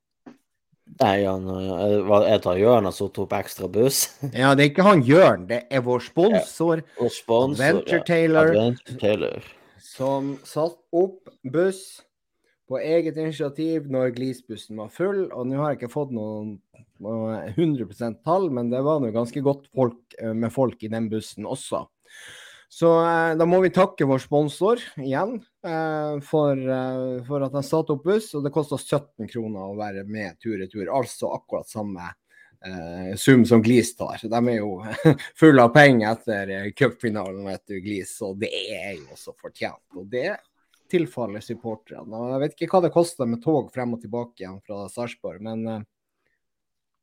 Nei, han jeg tar Jørn som tok ekstra buss. Ja, det er ikke han Jørn, det er vår sponsor Og sponsor Adventure Taylor. Adventure Taylor. som satt opp buss på eget initiativ når Glisbussen var full. Og nå har jeg ikke fått noen, noe 100% tall, men det var nå ganske godt folk, eh, med folk i den bussen også. Så eh, da må vi takke vår sponsor igjen eh, for, eh, for at han satte opp buss. Og det kosta 17 kroner å være med tur-retur, altså akkurat samme eh, sum som Glis tar. De er jo fulle av penger etter eh, cupfinalen etter Glis, og det er jo også fortjent. Og det tilfaller supporterne. Jeg vet ikke hva det koster med tog frem og tilbake igjen fra Sarpsborg, men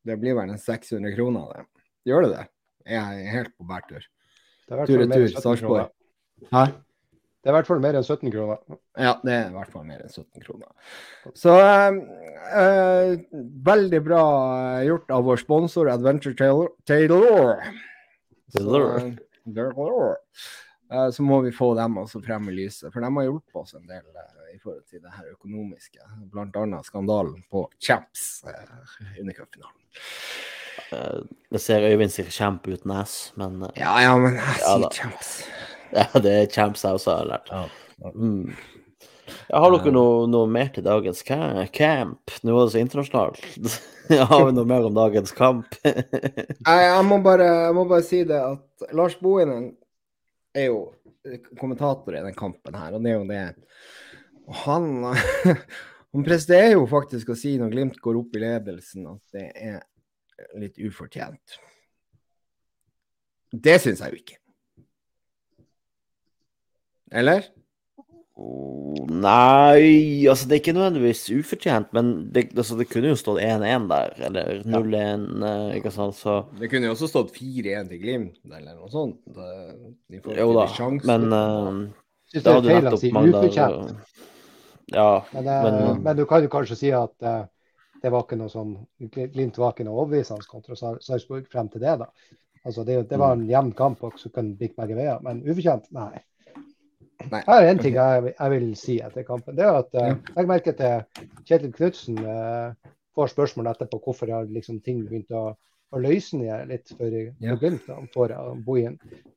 det blir vel en 600 kroner, det. Gjør det det? Jeg er helt på bærtur. Tur-retur Sarpsborg. Hæ? Det er i hvert fall mer enn 17 kroner. Ja, det er i hvert fall mer enn 17 kroner. Så eh, eh, veldig bra gjort av vår sponsor Adventure Taylor. Taylor. Så, Taylor. eh, Eh, så må vi få dem også frem i lyset, for de har hjulpet oss en del eh, i forhold til det her økonomiske. Bl.a. skandalen på Champs eh, under cupfinalen. Det Jeg ser Øyvind sier kjemp uten S, men eh, Ja, ja, men jeg sier ja, Champs. ja, det er champs jeg også har lært. Ja, ja. Mm. Ja, har dere noe, noe mer til dagens ca- camp? Nå er det så internasjonalt. har vi noe mer om dagens kamp? Jeg, jeg, må bare, jeg må bare si det at Lars Bohinen er jo kommentator i den kampen her, og det er jo det Han, han presterer jo faktisk å si når Glimt går opp i ledelsen, at det er litt ufortjent. Det syns jeg jo ikke. Eller? Oh, Nei, altså det er ikke nødvendigvis ufortjent, men det, altså, det kunne jo stått 1-1 der, eller 0-1, eh, ikke sant, så Det kunne jo også stått 4-1 til Glimt, eller noe sånt. Det- i Jo da, men uh, Syns det er feil å si ufortjent. Ja, Men, eh, men- men du kan jo kanskje si at uh, det var ikke noe sånn Glimt var ikke noe overbevisende kontra Sar- Sarpsborg frem til det. da. Altså det, det var en jevn kamp og så kan det bikke begge veier. Men ufortjent, nei. Nei. Her er en ting jeg, jeg vil si etter kampen. Det er at uh, Legg merke til Kjetil Knutsen uh, får spørsmål etterpå hvorfor har liksom ting begynt å, å løsne litt for, Ja. for Glimt. da,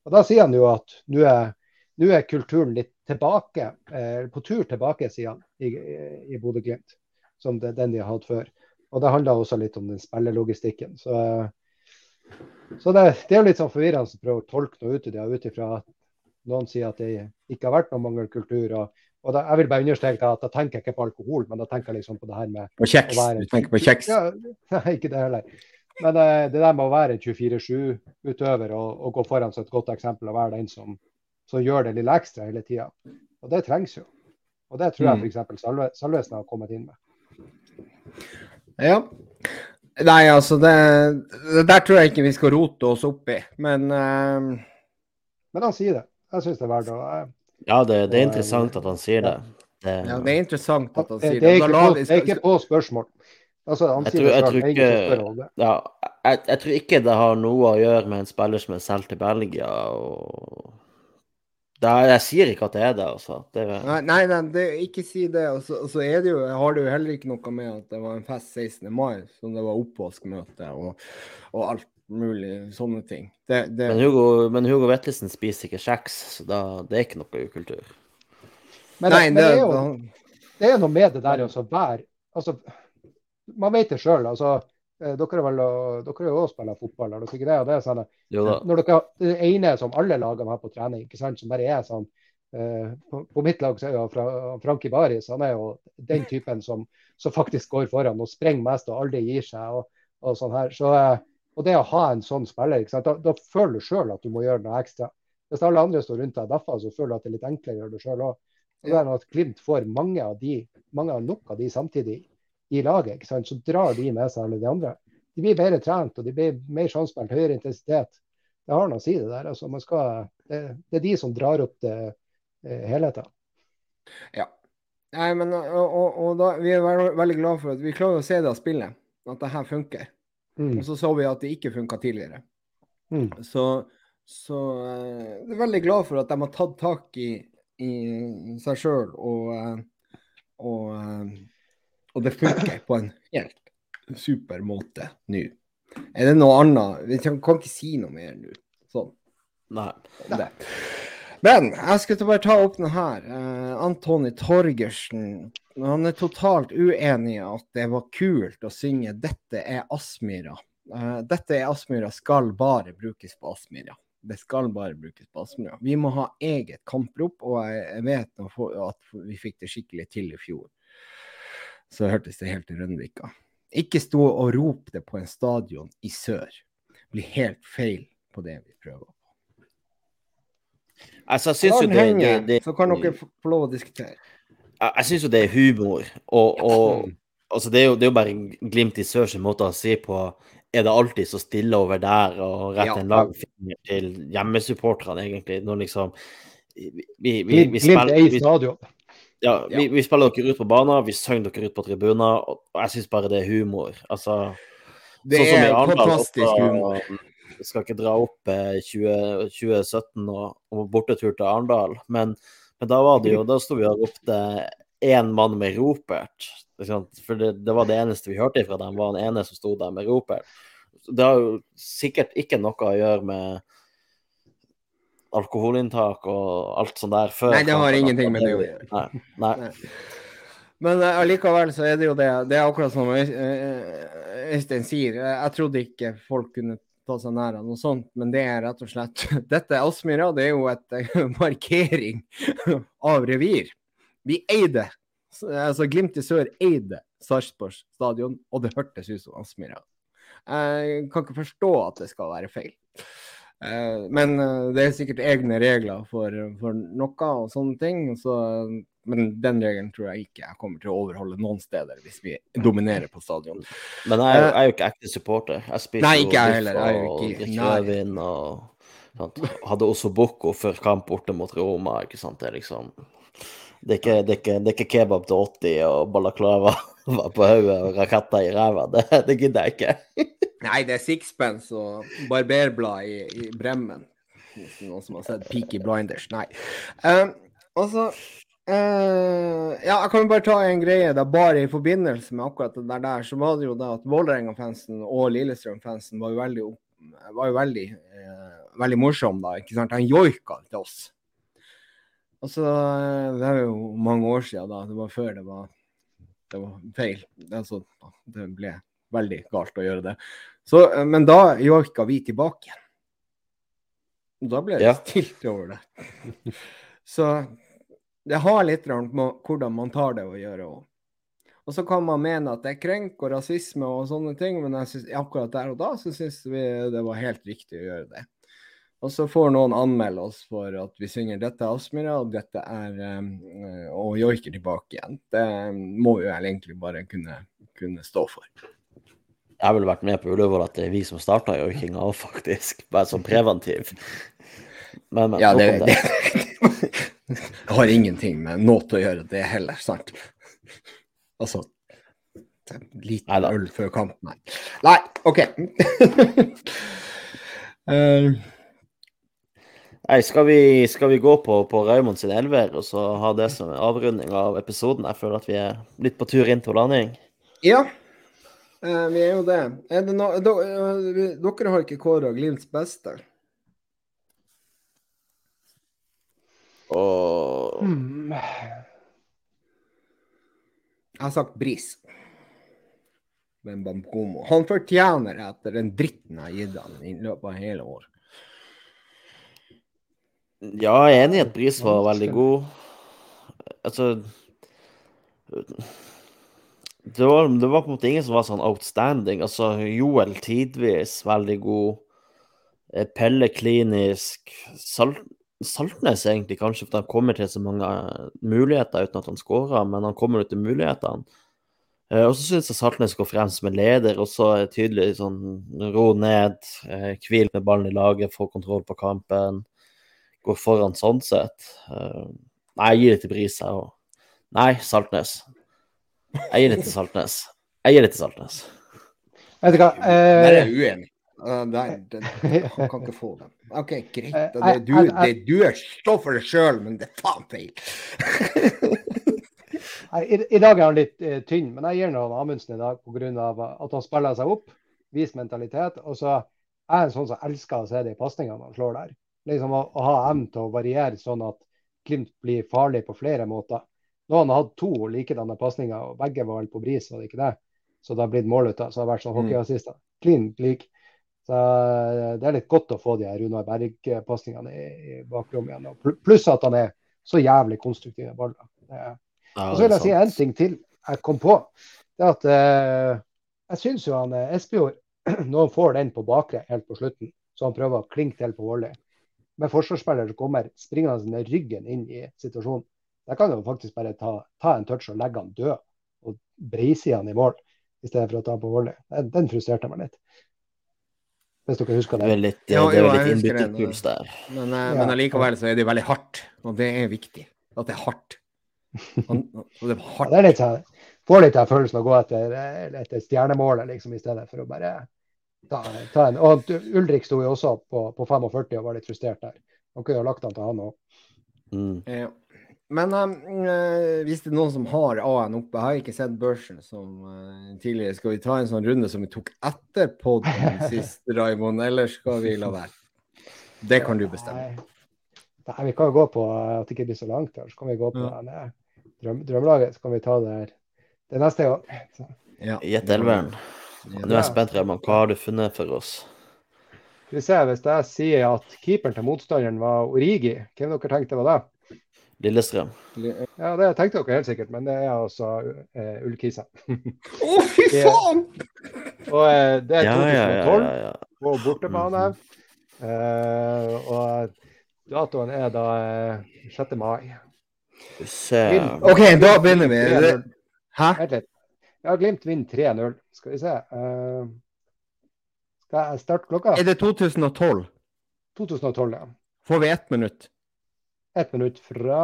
Og da sier han jo at nå er, nå er kulturen litt tilbake, eh, på tur tilbake, sier han, i, i, Bodø-Glimt. Som det, den de har hatt før. Og det handler også litt om den spillelogistikken. Så, eh, så det, det er jo litt sånn forvirrende å prøve å tolke noe ut i det, ut ifra at noen sier at det ikke har vært noen mangelkultur. Og, og da, jeg vil bare understreke at da tenker jeg ikke på alkohol, men da tenker jeg liksom på det her med På kjeks. være Du tenker på kjeks. Ja, nei, ikke det heller. Men det, det der med å være 24-7-utøver og, og gå foran som et godt eksempel og være den som, som gjør det lille ekstra hele tida, og det trengs jo. Og det tror jeg Mm. f.eks. Salvesen har kommet inn med. Ja. Nei, altså det, det der tror jeg ikke vi skal rote oss opp i, men uh... Men han sier det. Jeg syns det er verdt å uh, ja det, det er interessant at han sier det. det ja, det er interessant at han sier det, er Da ikke på, det er ikke på spørsmål. Altså, han Jeg sier tror- det jeg tror det er ikke- det. Ja, jeg, jeg tror ikke det har noe å gjøre med en spiller som er solgt til Belgia. og Det er, jeg sier ikke at det er det, altså. Det er, Nei, nei, nei det, ikke si det. Og så, altså, altså er det jo, har det jo heller ikke noe med at det var en fest 16. mai, som det var oppvaskmøte og, og alt mulig sånne ting. Det, det, men Hugo, men Hugo Vettelsen spiser ikke kjeks, så da, det er ikke noe ukultur. Men, nei, men det, er jo, det er noe med det der å være altså, Man vet det sjøl. Altså, dere er vel dere er jo også spiller fotball. har dere ikke det? Og det er sånn, Jo da. når dere, det ene som alle lagene har på trening, ikke sant, som bare er sånn eh, på, på mitt lag så er jo fra, Frankie Baris han er jo den typen som, som faktisk går foran og sprenger mest og aldri gir seg. og, og sånn her. Så, eh, og det å ha en sånn spiller, ikke sant? Da, da føler du sjøl at du må gjøre noe ekstra. Hvis alle andre står rundt deg derfor, så føler du at det er litt enklere å gjøre det sjøl òg. Og det er noe at Glimt får mange av de, mange av nok av de samtidig i laget, ikke sant? så drar de med seg alle de andre. De blir bedre trent og de blir mer samspilt, høyere intensitet. Det har noe å si, det der. Altså, man skal, det, det er de som drar opp det eh, helheten. Ja. Nei, men og, og, og da, vi er veldig, veldig glad for at vi klarer å se det av spillet, at det her funker. Mm. Og så så vi at det ikke funka tidligere. Mm. Så, så eh, jeg er veldig glad for at de har tatt tak i, i seg sjøl, og, og, og, eh, og det funker på en helt super måte nå. Er det noe annet? Vi kan, ikke si noe mer nå. Sånn. Nei. Det. Men jeg skulle bare ta opp den her. Uh, Antony Torgersen. Han er totalt uenig i at det var kult å synge 'Dette er Aspmyra'. Uh, 'Dette er Aspmyra' skal bare brukes på Aspmyra. Det skal bare brukes på Aspmyra. Vi må ha eget kamprop, og jeg vet at vi fikk det skikkelig til i fjor. Så hørtes det helt Rønvika. Ikke stå og rop det på en stadion i sør. Det blir helt feil på det vi prøver. Altså, jeg syns jo det, det, så kan dere få lov å diskutere. Jeg, jeg syns jo det er humor. Og, og altså, det, er jo, det er jo bare Glimt i sør sin måte å si på Er det alltid så stille over der, og rette Ja. en lang finger til hjemmesupporterne, egentlig, når liksom vi, vi, vi, vi, spiller, ja, vi, vi spiller dere ut på banen, vi synger dere ut på tribuner, og jeg syns bare det er humor. Altså Det sånn er fantastisk også, humor. Jeg skal ikke dra opp eh, 20, 2017 og, og bortetur til Arendal, men, men da var det jo Da sto vi og ropte én mann med ropert. For det, det var det eneste vi hørte fra dem, var den ene som sto der med ropert. Det har jo sikkert ikke noe å gjøre med alkoholinntak og alt sånt der før. Nei, det har ingenting med det å gjøre. Nei, nei. Nei. Men allikevel allikevel så er det jo det. Det er akkurat som eh, Øystein sier. Jeg trodde ikke folk kunne ta seg nær av noe sånt, men det er rett og slett Dette Aspmyra. Det er jo et eh, markering av revir. Vi eide Altså Glimt i sør eide Sarpsborg stadion, og det hørtes ut som Aspmyra. Jeg kan ikke forstå at det skal være feil. Eh, Men eh, det er sikkert egne regler for, for noe og sånne ting. Så, men den regelen tror jeg ikke jeg kommer til å overholde noen steder hvis vi dominerer på stadion. Men jeg, jo- jeg er jo ikke ekte supporter. Jeg spiser Nei, ikke jeg heller. Jeg er jo ikke- og rødvin og sant. Hadde også Bocco før kamp borte mot Roma. ikke sant? Det er liksom det er, ikke, det, er ikke, det er ikke kebab til 80 og balaklava på hodet og raketter i ræva. Det, det gidder jeg ikke. Nei, det er sixpence og barberblad i, i Bremmen. Noen som har sett Peaky Blinders. Nei. Um, altså uh, Ja, jeg kan jo bare ta en greie. da Bare i forbindelse med akkurat det der, så var det jo da at Vålerenga-fansen og Lillestrøm-fansen var jo veldig, var jo veldig, uh, veldig morsom da. ikke sant? Han joika til oss. Altså, det er jo mange år siden da. Det var før det var, det var feil. Altså, det ble veldig galt å gjøre det. Så, eh, men da joika vi tilbake. Da ble det Ja. stilt over det. Så det har litt med hvordan man tar det å gjøre òg. Og så kan man mene at det er krenk og rasisme og sånne ting, men synes, akkurat der og da så syns vi det var helt riktig å gjøre det. Og så får noen anmelde oss for at vi synger 'Dette er Aspmyra', og dette er um, og joiker tilbake igjen. Det må vi vel egentlig bare kunne, kunne stå for. Jeg ville vært med på Ullevål at det er vi som starta joikinga òg, faktisk. Bare som preventiv. Men, men, Ja, det, det, det har ingenting med noe å gjøre, det heller, sant? Altså litt Liten Neida. øl før kamp, nei. Nei, OK. Eh, Nei, skal vi, skal vi gå på, på Raymond sin elver og så ha det som avrunding av episoden? Jeg føler at vi er litt på tur inn til landing. Ja, eh, vi er jo det. Er det no, eh, dere har ikke kåra Glimts beste? Og mm. Jeg har sagt Bris. Men Bamkomo. Han fortjener etter den dritten jeg har gitt han i løpet av hele år. Ja, jeg er enig i at Bris var veldig god. Altså det var, det var på en måte ingen som var sånn outstanding. Altså, Joel tidvis veldig god. Eh, Pelle klinisk. Salt, Saltnes egentlig, kanskje, for han kommer til så mange eh, muligheter uten at han skårer, men han kommer jo til mulighetene. Eh, Og så syns jeg Saltnes går frem som en leder, og så er tydelig sånn ro ned, hvil med ballen i laget, få kontroll på kampen, går foran sånn sett. Eh, Nei, jeg gir det til Bris, jeg òg. Nei, Saltnes. Jeg gir det til Saltnes. Jeg gir det til Saltnes. Vet du hva? Der er Eh, jeg uenig. Uh, han kan ikke få den. OK, greit. Eh, Det, du, det, du er stå for det sjøl, men det er faen feil. I, I dag er han litt eh, tynn, men jeg gir han Amundsen i dag pga. at han spiller seg opp, viser mentalitet. Og så er jeg en sånn som elsker å se de pasningene han slår der. Liksom å, å ha evnen til å variere sånn at Glimt blir farlig på flere måter. Nå har han hatt to likedanne pasninger, og begge var vel på bris, var det ikke det? Så det har blitt mål ut. Så det har vært sånn Mm. hockeyassister. Klin lik. Så eh, det er litt godt å få de her Runar Berg-pasningene i, i bakrommet igjen. Pluss at han er så jævlig konstruktiv i ballen. Ja, og så vil jeg si en ting til jeg kom på. Det er at eh, Jeg syns jo han eh, Espejord, når han får den på bakre helt på slutten, så han prøver å klinke til på volley, med forsvarsspiller som kommer springende med ryggen inn i situasjonen, der kan du faktisk bare ta, ta en touch og legge han død og breise han i mål, i stedet for å ta han på volley. Den, den frustrerte meg litt. Hvis dere husker Det det. er litt, Ja, det er litt innbytterpuls der. Men, uh, Ja. men allikevel så er det jo veldig hardt, og det er viktig. At det er hardt. Han, og det er Ja, det er litt sånn, får litt av følelsen å gå etter, eh, etter stjernemålet, liksom, i stedet for å bare ta, ta en Og Ulrik sto jo også på, på 45 og var litt frustrert der. Han kunne jo lagt han til han òg. Mm. Ja. Men um, eh, hvis det er noen som har A-en oppe, jeg har ikke sett børsen som eh, tidligere. Skal vi ta en sånn runde som vi tok etter podden sist, Raymond, eller skal vi la være? Det kan du bestemme. Nei, vi kan jo gå på eh, at det ikke blir så langt. Så kan vi gå på Ja. eh, drøm, drømmelaget. Så kan vi ta det her. Det neste gang. Ja. Gjett elveren. Nå er jeg spent, Reman, Hva har du funnet for oss? skal vi se, Hvis jeg sier at keeperen til motstanderen var Origi, hvem dere tenkte var det? Lillestrøm. Ja, Det tenkte dere helt sikkert, men det er altså uh, Ullkisa. Å, fy Det- faen! Og uh, det er Ja, ja, ja. 2012 ja, ja. på bortebane. Eh, og datoen er da eh, 6. mai. Se OK, da begynner vi. Hæ? Vent litt. Ja, Glimt vinner 3-0. Skal vi se. Uh, skal jeg starte klokka? Er det 2012? 2012, ja. Får vi ett minutt? Ett minutt fra.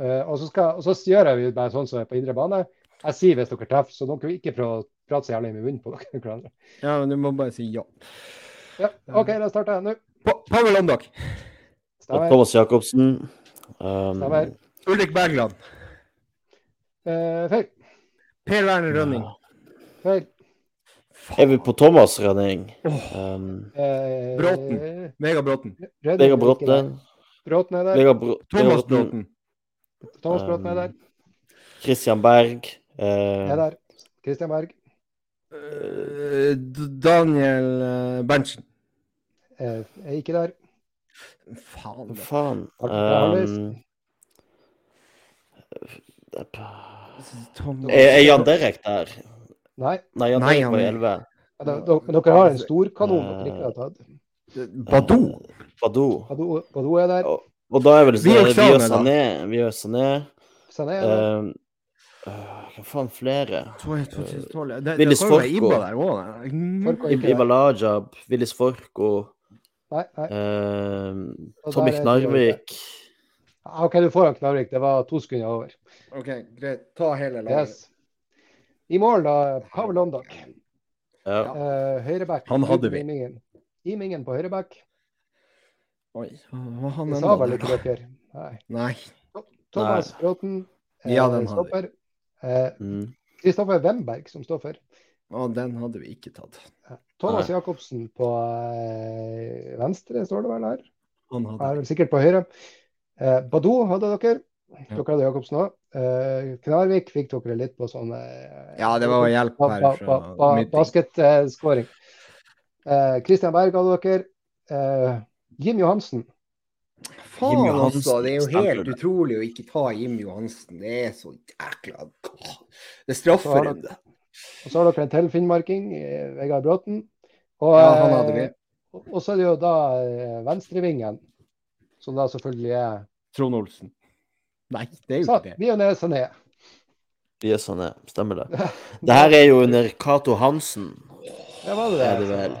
Uh, og, så skal, og så gjør vi bare sånn som er på indre bane. Jeg sier hvis dere treffer, så dere ikke prøve å prate så jævlig med munnen på dere. hverandre. Ja, men du må bare si ja. Ja, OK, da starter jeg nå. Pa- Pavel. Stemmer. Thomas Jacobsen. Um, Stemmer. Ulrik Bergland. Uh, feil. Per Werner Rønning. Feil. er vi på Thomas Rønning? Um, Eh, Bråten. Vegard Bråten. Vegard er Bråten. Bråten er der. Bro Thomas Bråten. Thomas Bråten er der. Christian Berg. Er Uh, der. Christian Berg. Eh, Daniel Berntsen. Eh, er ikke der. Faen. faen? Um, Tom- er, er Jan Derek der? Nei. Nei, Jan Derek var i er- 11. Ja, da- da- Men dere har en storkanon dere ikke har tatt. Badou. Badou. Badou Badou er der. Og, og da er vel sånn vi gjør. Sané. Og Sané. Sané. Um, øh, hva faen flere? 2012. Det, det Willis Forko. Ibalajab, Willis Forko, Tommy Knarvik. Ja, OK, du får han Knarvik. Det var to sekunder over. OK, greit. Ta hele laget. Yes. I mål, da. Pavel Ondak. Ja. Eh, høyreback. Han hadde vi. Imingen. Imingen på høyreback. Oi, hva han enda sa vel ikke dere? Nei. Nei. Thomas Bråten. eh, Ja, den hadde vi. stopper. Eh, Mm. Kristoffer Wemberg som står for. Å, den hadde vi ikke tatt. Thomas Nei. Jacobsen på venstre, står det vel her. Han hadde er vel sikkert på høyre. Eh, Badou hadde dere. Dere hadde Jacobsen òg. Eh, Knarvik fikk dere litt på sånn eh, Ja, det var hjelp her ba, ba, ba, basketskåring. Eh, Christian Berg hadde dere. Eh, Jim Johansen. Faen Johansen det er jo helt stemmer. utrolig å ikke ta Jim Johansen. Det er så jækla Det straffer en, det. Og så har dere en til finnmarking, Vegard Bråten. Og, Ja, han hadde vi. og- og så er det jo da venstrevingen, som da selvfølgelig er Trond Olsen. Nei, det er jo ikke det. Bionel Sané. Vi er sånn, ja. Stemmer det. Det her er jo under Cato Hansen. Ja, var det Er det? det vel?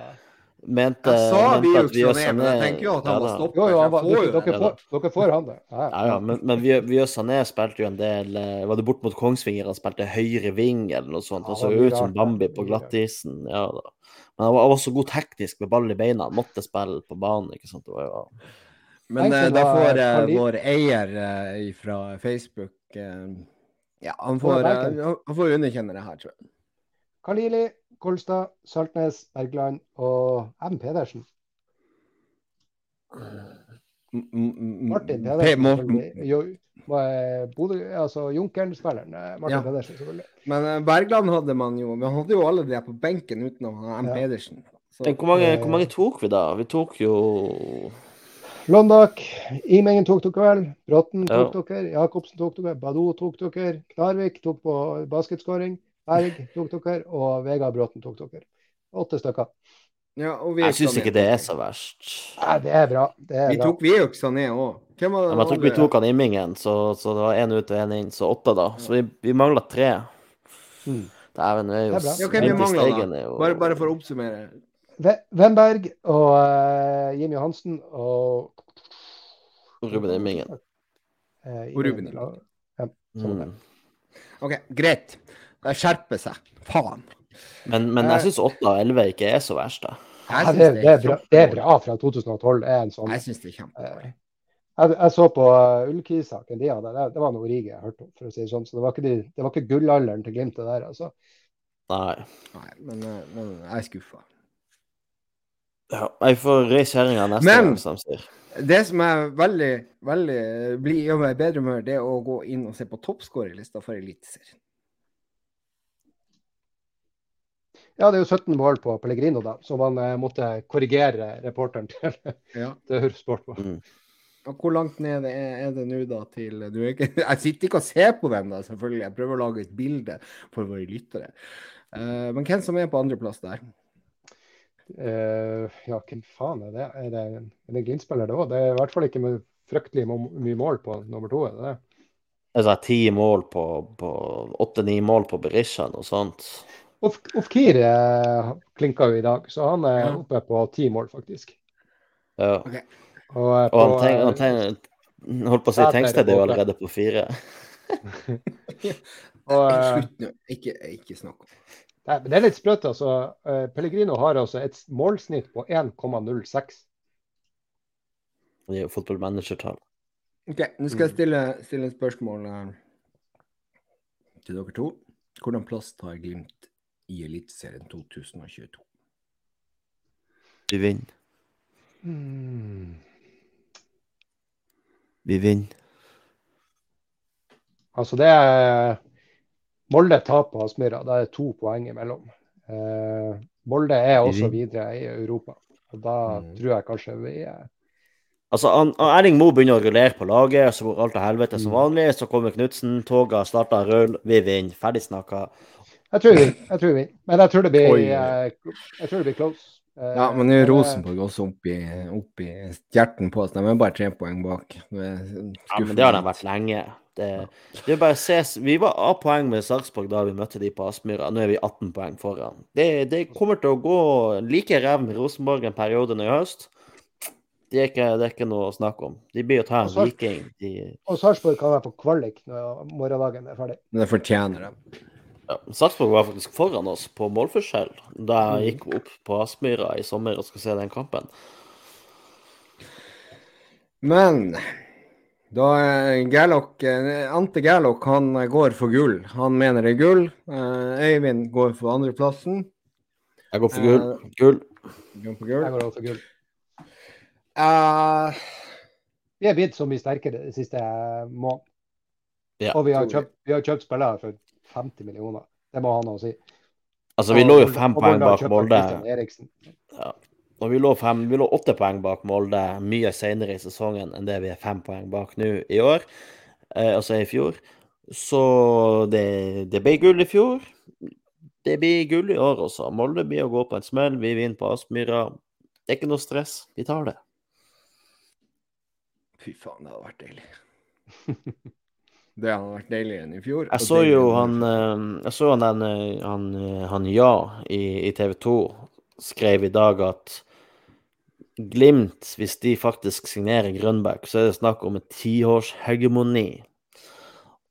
Mente, Jeg sa vi mente jo at vi er sånn, men jeg Sané tenker jo at han ja, må stoppe. Jo, jo, han var, dere, dere, får, dere får han det. Ja, Ja, ja, men, men vi, vi og Sané spilte jo en del eh, Var det bort mot Kongsvinger han spilte høyre ving eller noe sånt? Han så det ut som Bambi på glattisen. Ja, da. Men han var, han var så god teknisk med ball i beina. Han måtte spille på banen. ikke sant? Det var jo Men uh, da får uh, vår eier uh, fra Facebook eh, Ja, han Får eh, han får underkjenne det her, tror jeg. Kalili, Kolstad, Saltnes, Bergland og M. Pedersen. Martin Pe- Pedersen. Jo, Bodø, altså Junkeren-spilleren. eh, Martin Ja. Pedersen, selvfølgelig. Men eh, Bergland hadde man jo Vi hadde jo alle de på benken utenom M. Ja. Pedersen. Så, hvor mange, Eh. hvor mange tok vi da? Vi tok jo Londak, Imengen tok dere vel. Bråten tok Ja. dere. Jacobsen tok dere. Badou tok dere. Knarvik tok på basketskåring. Berg tok dere. Og Vegard Bråten tok dere. Åtte stykker. ja, og vi Jeg syns ikke det er så verst. Nei, det er bra. Det er Vi bra. tok vi også. Sané òg. Ja, jeg tror vi tok han Immingen, så, så det var én ut og én inn, så åtte, da. Så vi, vi mangla tre. Mm. Dæven, det er jo Det. Ja, hvem vi da? Bare, bare for å oppsummere. Wemberg og uh, Jim Johansen og Ruben Immingen. Uh, Og Ruben Immingen. Ja, sånn. Mm. OK, greit. Det skjerper seg. Faen. Men, men jeg syns 8 av elleve ikke er så verst, da. Ja, det, det, er bra, det er bra fra 2012. Er en sånn Jeg syns det er kjempebra. eh, jeg, jeg så på uh, Ullkis-saken. De hadde, det, det var noe Rige jeg hørte om, for å si det sånn. Så det var ikke, de, det var ikke gullalderen til Glimt, det der. altså. Nei. Nei, men, eh, men jeg er skuffa. Ja, jeg får reise kjerringa neste Men- gang, som de sier. Det som er veldig, veldig blir gjør meg i bedre humør, det er å gå inn og se på toppskårerlista for Eliteserien. Ja, det er jo 17 mål på Pellegrino, da, som man eh, måtte korrigere reporteren til, Ja. til Sport på. Og hvor langt ned er, er det nå, da, til du er ikke, Jeg sitter ikke og ser på den, da, selvfølgelig. Jeg prøver å lage et bilde for våre lyttere. Uh, men hvem som er på andreplass der? Eh, ja, hvem faen er det? Er det, er det Glimt-spiller, det òg? Det er i hvert fall ikke med fryktelig mye mål på nummer to. Er det det? Altså ti mål på, på Åtte-ni mål på Berisha, noe sånt. Of Ofkir eh, klinka jo i dag, så han er Ja. oppe på ti mål, faktisk. Ja. Og, eh, Og på, han tenk, han tenk, holdt på å si Tengsted er jo allerede på fire. og, eh, Slutt nå. Ikke, ikke snakk om nei, men det er litt sprøtt. altså. Eh, Pellegrino har altså et målsnitt på 1,06. Det er jo fotballmanagertall. OK, nå skal jeg stille, stille et spørsmål eh, til dere to. Hvordan plass tar Glimt i Eliteserien 2022? Vi vinner. Mm. Vi vinner. Altså det er Molde taper Aspmyra. Da er det to poeng imellom. Eh, Molde er også videre i Europa. Og da Mm. tror jeg kanskje vi er Altså, han, Erling Moe begynner å rullere på laget, så går alt til helvete som Mm. vanlig. Så kommer Knutsen, toget starter rull, vi vinner. Ferdig snakka. Jeg tror vi jeg tror vi Men jeg tror det blir, eh, jeg tror det blir close. Eh, Ja, men nå er Rosenborg også oppi, oppi hjerten på oss. De er bare tre poeng bak. Ja, men det har de vært lenge. Det, det er bare å se, Vi var av poeng med Sarpsborg da vi møtte de på Aspmyra. Nå er vi 18 poeng foran. Det, det kommer til å gå like ræv med Rosenborg en periode nå i høst. Det er, ikke, det er ikke noe å snakke om. De blir å ta en Og Viking. De, Og Sarpsborg kan være på kvalik når morgendagen er ferdig. Men det fortjener de. ja, Sarpsborg var faktisk foran oss på målforskjell da jeg gikk opp på Aspmyra i sommer og skulle se den kampen. Men da Gerlok, eh, Ante Gerlok han går for gull. Han mener det er gull. Eh, Øyvind går for andreplassen. Jeg går for gull. Gull. Går for gull. Jeg går også for gull. Uh, Vi er blitt så mye sterkere de siste månedene. Ja, og vi har, kjøpt, vi har kjøpt spillere for 50 millioner. Det må ha noe å si. Altså, vi lå jo fem poeng bak Molde. Eriksen. Og vi lå, fem, vi lå åtte poeng bak Molde mye senere i sesongen enn det vi er fem poeng bak nå i år, eh, altså i fjor. Så det, det ble gull i fjor. Det blir gull i år også. Molde blir å gå på en smell. Vi vinner på Aspmyra. Det er ikke noe stress. Vi tar det. fy faen, det hadde vært deilig. Det hadde vært deiligere enn i fjor. Jeg så jo han eh, Jeg så han den eh, han, eh, han Ja i, i TV 2 skrev i dag at Glimt, hvis de faktisk signerer Grønbæk, så er det snakk om et tiårshegemoni.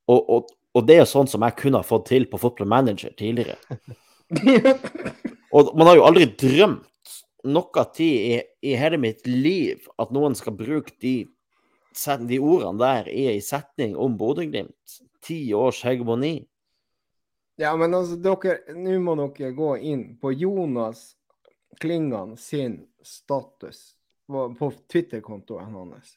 Og, og, og det er sånn som jeg kunne ha fått til på Football Manager tidligere. Og man har jo aldri drømt noe tid i, i hele mitt liv at noen skal bruke de, de ordene der i ei setning om Bodø-Glimt. Ti års hegemoni. Ja, men altså, dere, nå må dere gå inn på Jonas Klingan sin status på, Twitter-kontoen hans.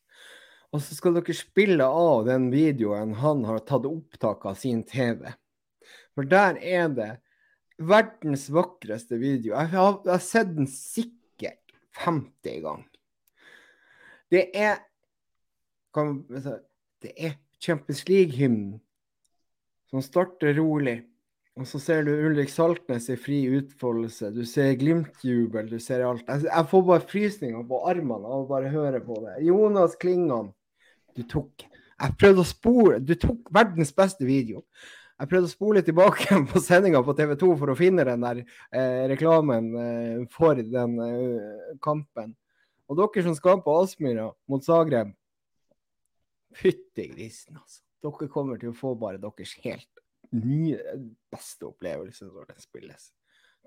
Og så skal dere spille av den videoen han har tatt opptak av sin TV. For der er det verdens vakreste video. Jeg har, jeg har sett den sikkert 50 ganger. Det er kan, Det er Champions League-hymnen som starter rolig. Og så ser du Ulrik Saltnes i fri utfoldelse. Du ser Glimt-jubel, du ser alt. Jeg, får bare frysninger på armene av å bare høre på det. Jonas Klingan, du tok Jeg prøvde å spole Du tok verdens beste video. Jeg prøvde å spole tilbake på sendinga på TV 2 for å finne den der eh, reklamen eh, for den eh, kampen. Og dere som skal på Aspmyra mot Zagreb Fytti grisen, altså. Dere kommer til å få bare deres helt nye, beste opplevelse når den spilles.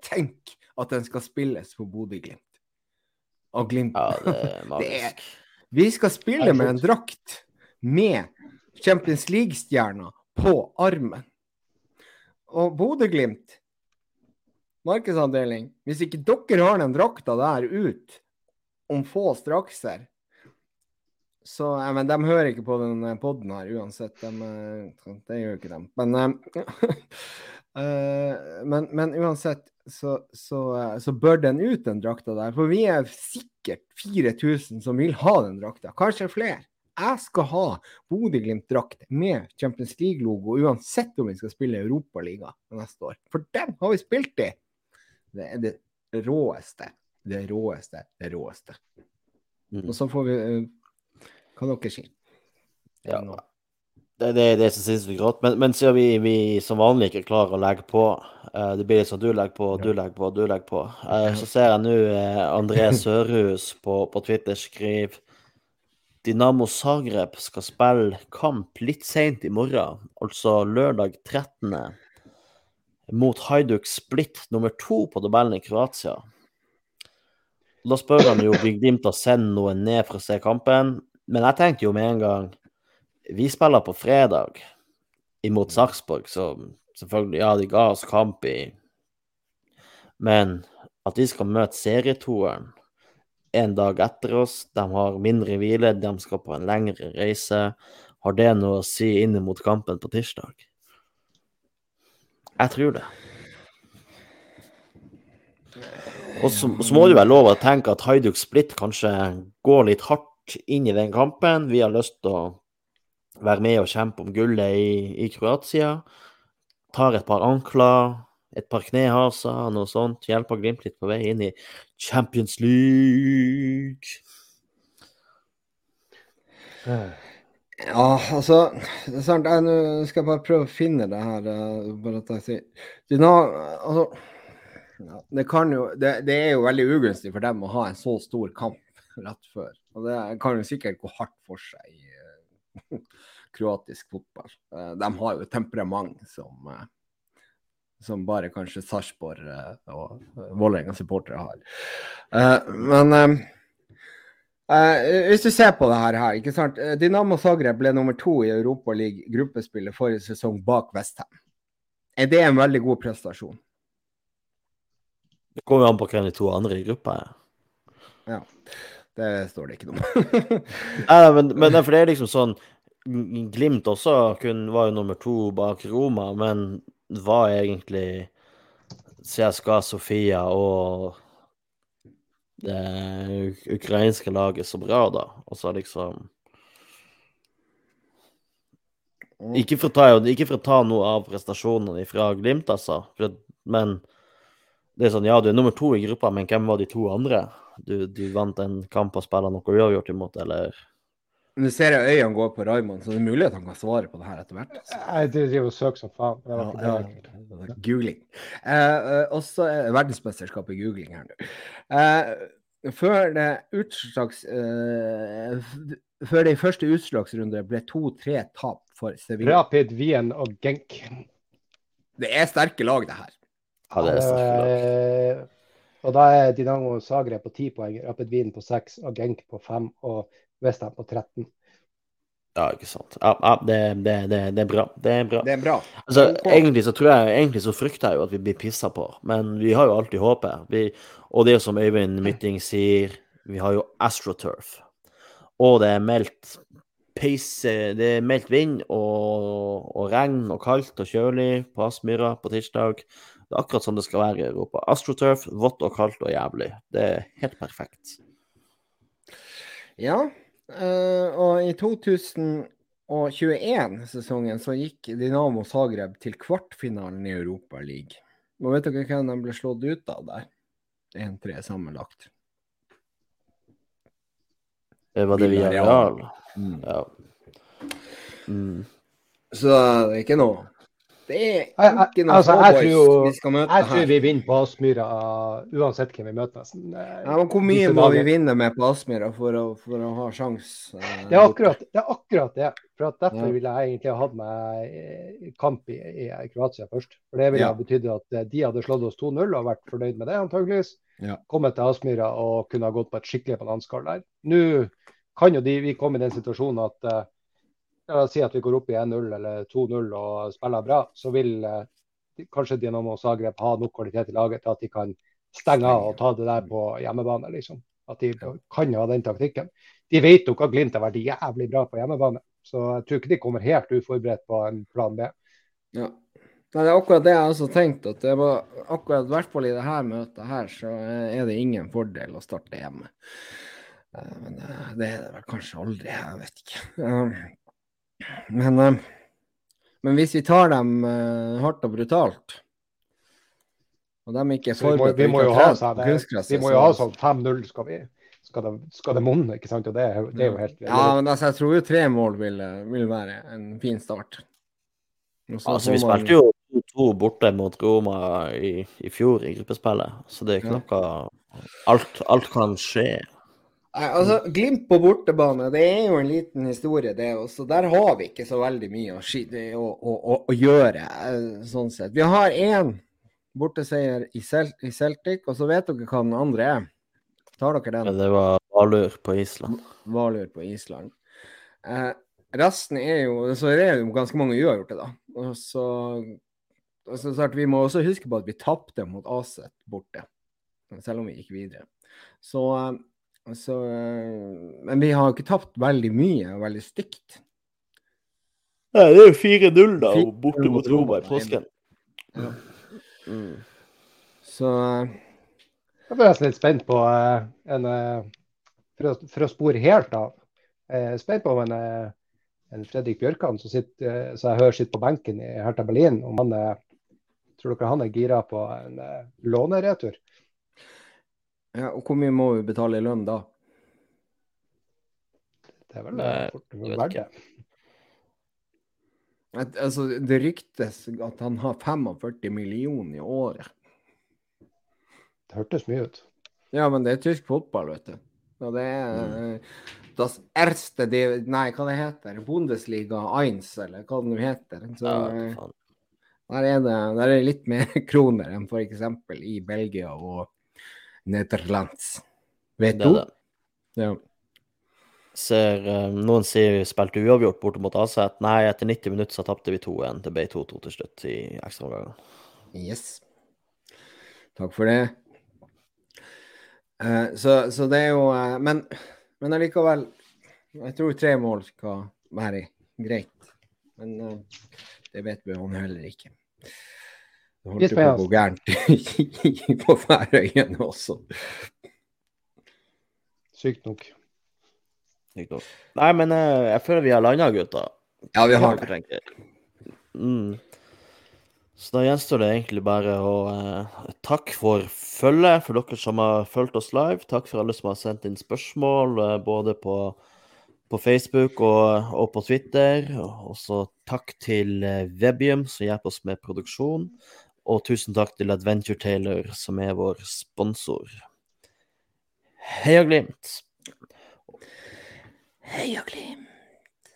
Tenk at den skal spilles på Bodø-Glimt. Og Glimt. Ja, det er Det er- Vi skal spille med en drakt med Champions League-stjerna på armen. Og Bodø-Glimt, markedsavdeling, hvis ikke dere har den drakta der ut om få strakser så ja, Men de hører ikke på den poden her uansett. De, eh, det gjør ikke de. Men, eh, eh, men, men uansett så, så, eh, så bør den ut, den drakta der. For vi er sikkert 4000 som vil ha den drakta. Kanskje flere. Jeg skal ha Bodø-Glimt-drakt med Champions League-logo uansett om vi skal spille Europaliga neste år. For den har vi spilt i! Det er det råeste. Det råeste, det råeste. Mm. Og så får vi Hva dere sier Ja. Det er det, det som synes vi grått. Men, men siden vi, vi som vanlig ikke klarer å legge på uh, Det blir litt sånn du legger på, du legger på, du legger på. Uh, så ser jeg nå uh, André Sørhus på, på Twitter skriver Dinamo Zagreb skal spille kamp litt seint i morgen, altså lørdag 13. mot Hajduk Split nummer to på tabellen i Kroatia. Da spør han jo blir Glimt å sende noen ned for å se kampen, men jeg tenkte jo med en gang vi spiller på fredag imot Sarpsborg, så selvfølgelig, ja, de ga oss kamp i Men at de skal møte serietoeren en dag etter oss, de har mindre hvile, de skal på en lengre reise, har det noe å si inn mot kampen på tirsdag? Jeg tror det. Og så, så må det være lov å tenke at Haiduk Split kanskje går litt hardt inn i den kampen. Vi har lyst til å være med og kjempe om gullet i, i Kroatia. Tar et par ankler, et par knehaser, noe sånt. Hjelper Glimt litt på vei inn i Champions League. Ja, altså det er sant, jeg, Nå skal jeg bare prøve å finne det her. eh, bare at jeg sier Dina, altså, ja, det, jo, det, det er jo veldig ugunstig for dem å ha en så stor kamp rett før. Og det kan jo sikkert gå hardt for seg i eh, kroatisk fotball. Eh, de har jo et temperament som eh, som bare kanskje Sarpsborg og Vålerenga-supportere har. Men hvis du ser på det her, ikke sant? Dinamo Zagreb ble nummer to i Europa League gruppespillet forrige sesong bak Vestheim. Er det en veldig god prestasjon? Det kommer an på hvem de to andre i gruppa er. Ja, det står det ikke noe om. Nei, men, men det er for det er liksom sånn Glimt også kun, var jo nummer to bak Roma, men var egentlig CSKA Sofia og det ukrainske laget så bra, da. Og så liksom ikke for, å ta, ikke for å ta noe av prestasjonene fra Glimt, altså. Men det er sånn, ja, du er nummer to i gruppa, men hvem var de to andre? Du, du vant en kamp og spiller noe uavgjort imot, eller Nå ser jeg øynene går på Raymond, så det er mulig at han kan svare på det her etter hvert. Altså. Jeg driver og søker som faen. Det var ikke ja, det ja, googling. Eh, eh, også er verdensmesterskap i googling her nå. Eh, før det utslags... Eh, før det i første utslagsrunde ble to-tre tap for Sevilla. Rapid, Wien og Genk. Det er sterke lag, det her. Ja, det er sterke lag. Og da er Dinamo Zagreb på 10 poeng, Rapid Wien på 6 og Genk på 5 og Westham på 13. Ja, ikke sant. Ja, ja det, det, det, det, er bra. Det er bra. Det er bra. Altså, egentlig så tror jeg Egentlig så frykter jeg jo at vi blir pissa på, men vi har jo alltid håpet. Vi, og det er jo som Øyvind Mytting sier, vi har jo AstroTurf. Og det er meldt peise, det er meldt vind og, og regn og kaldt og kjølig på Aspmyra på tirsdag. Det er akkurat sånn det skal være i Europa. AstroTurf, vått og kaldt og jævlig. Det er helt perfekt. Ja, Uh, og i 2021-sesongen så gikk Dinamo Zagreb til kvartfinalen i Europa League. Og vet dere hvem de ble slått ut av der? 1-3 sammenlagt. Det var det via Ja. Mm. Ja. Mm. Så det er ikke noe det er ikke noe altså, tror, vi skal møte jeg tror vi vinner på Aspmyra uansett hvem vi møter. nesten. Ja, men Hvor mye må vi vinne med på Aspmyra for, for, å ha sjanse? Eh, det, er akkurat, det er akkurat det. For Derfor ja. ville jeg egentlig ha hatt med kamp i, i, Kroatia først. For Det ville ja. betydd at eh, de hadde slått oss 2-0 og vært fornøyd med det, antageligvis. Ja. Kommet til Aspmyra og kunne ha gått på et skikkelig bananskall der. Nå kan jo de, vi komme i den situasjonen at uh, la oss si at vi går opp i 1-0 eller 2-0 og spiller bra, så vil eh, kanskje Dinamo Zagreb ha nok kvalitet i laget til at de kan stenge av og ta det der på hjemmebane. liksom. At de kan ha den taktikken. De vet nok at Glimt har vært jævlig bra på hjemmebane, så jeg tror ikke de kommer helt uforberedt på en plan B. Ja. Nei, Det er akkurat det jeg også tenkte. at det var akkurat I hvert fall i dette møtet her, så er det ingen fordel å starte hjemme. Eh, men eh, det er det vel kanskje aldri, jeg vet ikke. Men, eh, men hvis vi tar dem eh, hardt og brutalt og de ikke er forberedt Vi må, vi må jo ha, sånn, vi må jo ha sånn 5-0 skal vi skal det, skal det monne, ikke sant? Og det, det, er jo helt Ja, men altså, jeg tror jo tre mål vil, vil være en fin start. Altså, vi spilte jo to borte mot Roma i, i fjor i gruppespillet, så det er ikke noe alt, alt kan skje. Nei, altså, Glimt på bortebane, det er jo en liten historie, det også. Der har vi ikke så veldig mye å, å, å, å gjøre, eh, sånn sett. Vi har én borteseier i, Celt i, Celtic, og så vet dere hva den andre er. Tar dere den? Det var Valur på Island. Valur på Island. Eh, resten er jo Så det er jo ganske mange uavgjorte, da. Og så, og så Vi må også huske på at vi tapte mot Aset borte, selv om vi gikk videre. Så eh, Altså, men vi har ikke tapt veldig mye og veldig stygt. Nei, det er jo 4-0 da, borte mot Roma i påsken. Ja. Mm. Så Jeg ble nesten litt spent på uh, en for, å, for, å, spore helt av. er spent på om en, en Fredrik Bjørkan som, sitter, så jeg hører sitter på benken i Hertha Berlin, om han Tror dere han er gira på en låneretur? Ja, og hvor mye må vi betale i lønn da? Det er vel fort verdt det. Altså, det ryktes at han har 45 millioner i året. Det hørtes mye ut. Ja, men det er tysk fotball, vet du. Og det er mm. das erste de, Nei, hva det heter? Bundesliga 1, eller hva det nå heter. Så, ja, der, er det, der er det litt mer kroner enn f.eks. i Belgia og Nederlands. Vet du? Det. Ja. Ser, eh, noen sier vi spilte uavgjort borte mot Aset. Nei, etter 90 minutter så tapte vi 2-1. Det ble 2-2 til slutt i ekstraomgangen. Yes. Takk for det. Uh, så, så det er jo uh, Men, men allikevel Jeg tror tre mål skal være greit. Men uh, det vet vi han heller ikke. Det holdt på å gå gærent på Færøyene også. Sykt nok. Sykt nok. Nei, men eh, jeg føler vi har landa, gutta. Ja, vi har det. Mm. Så da gjenstår det egentlig bare å eh, takke for følget, for dere som har fulgt oss live. Takk for alle som har sendt inn spørsmål, eh, både på, på Facebook og, og på Twitter. Og så takk til eh, Webium, som hjelper oss med produksjon. Og tusen takk til Adventure Taylor, som er vår sponsor. Heia Glimt! Heia Glimt!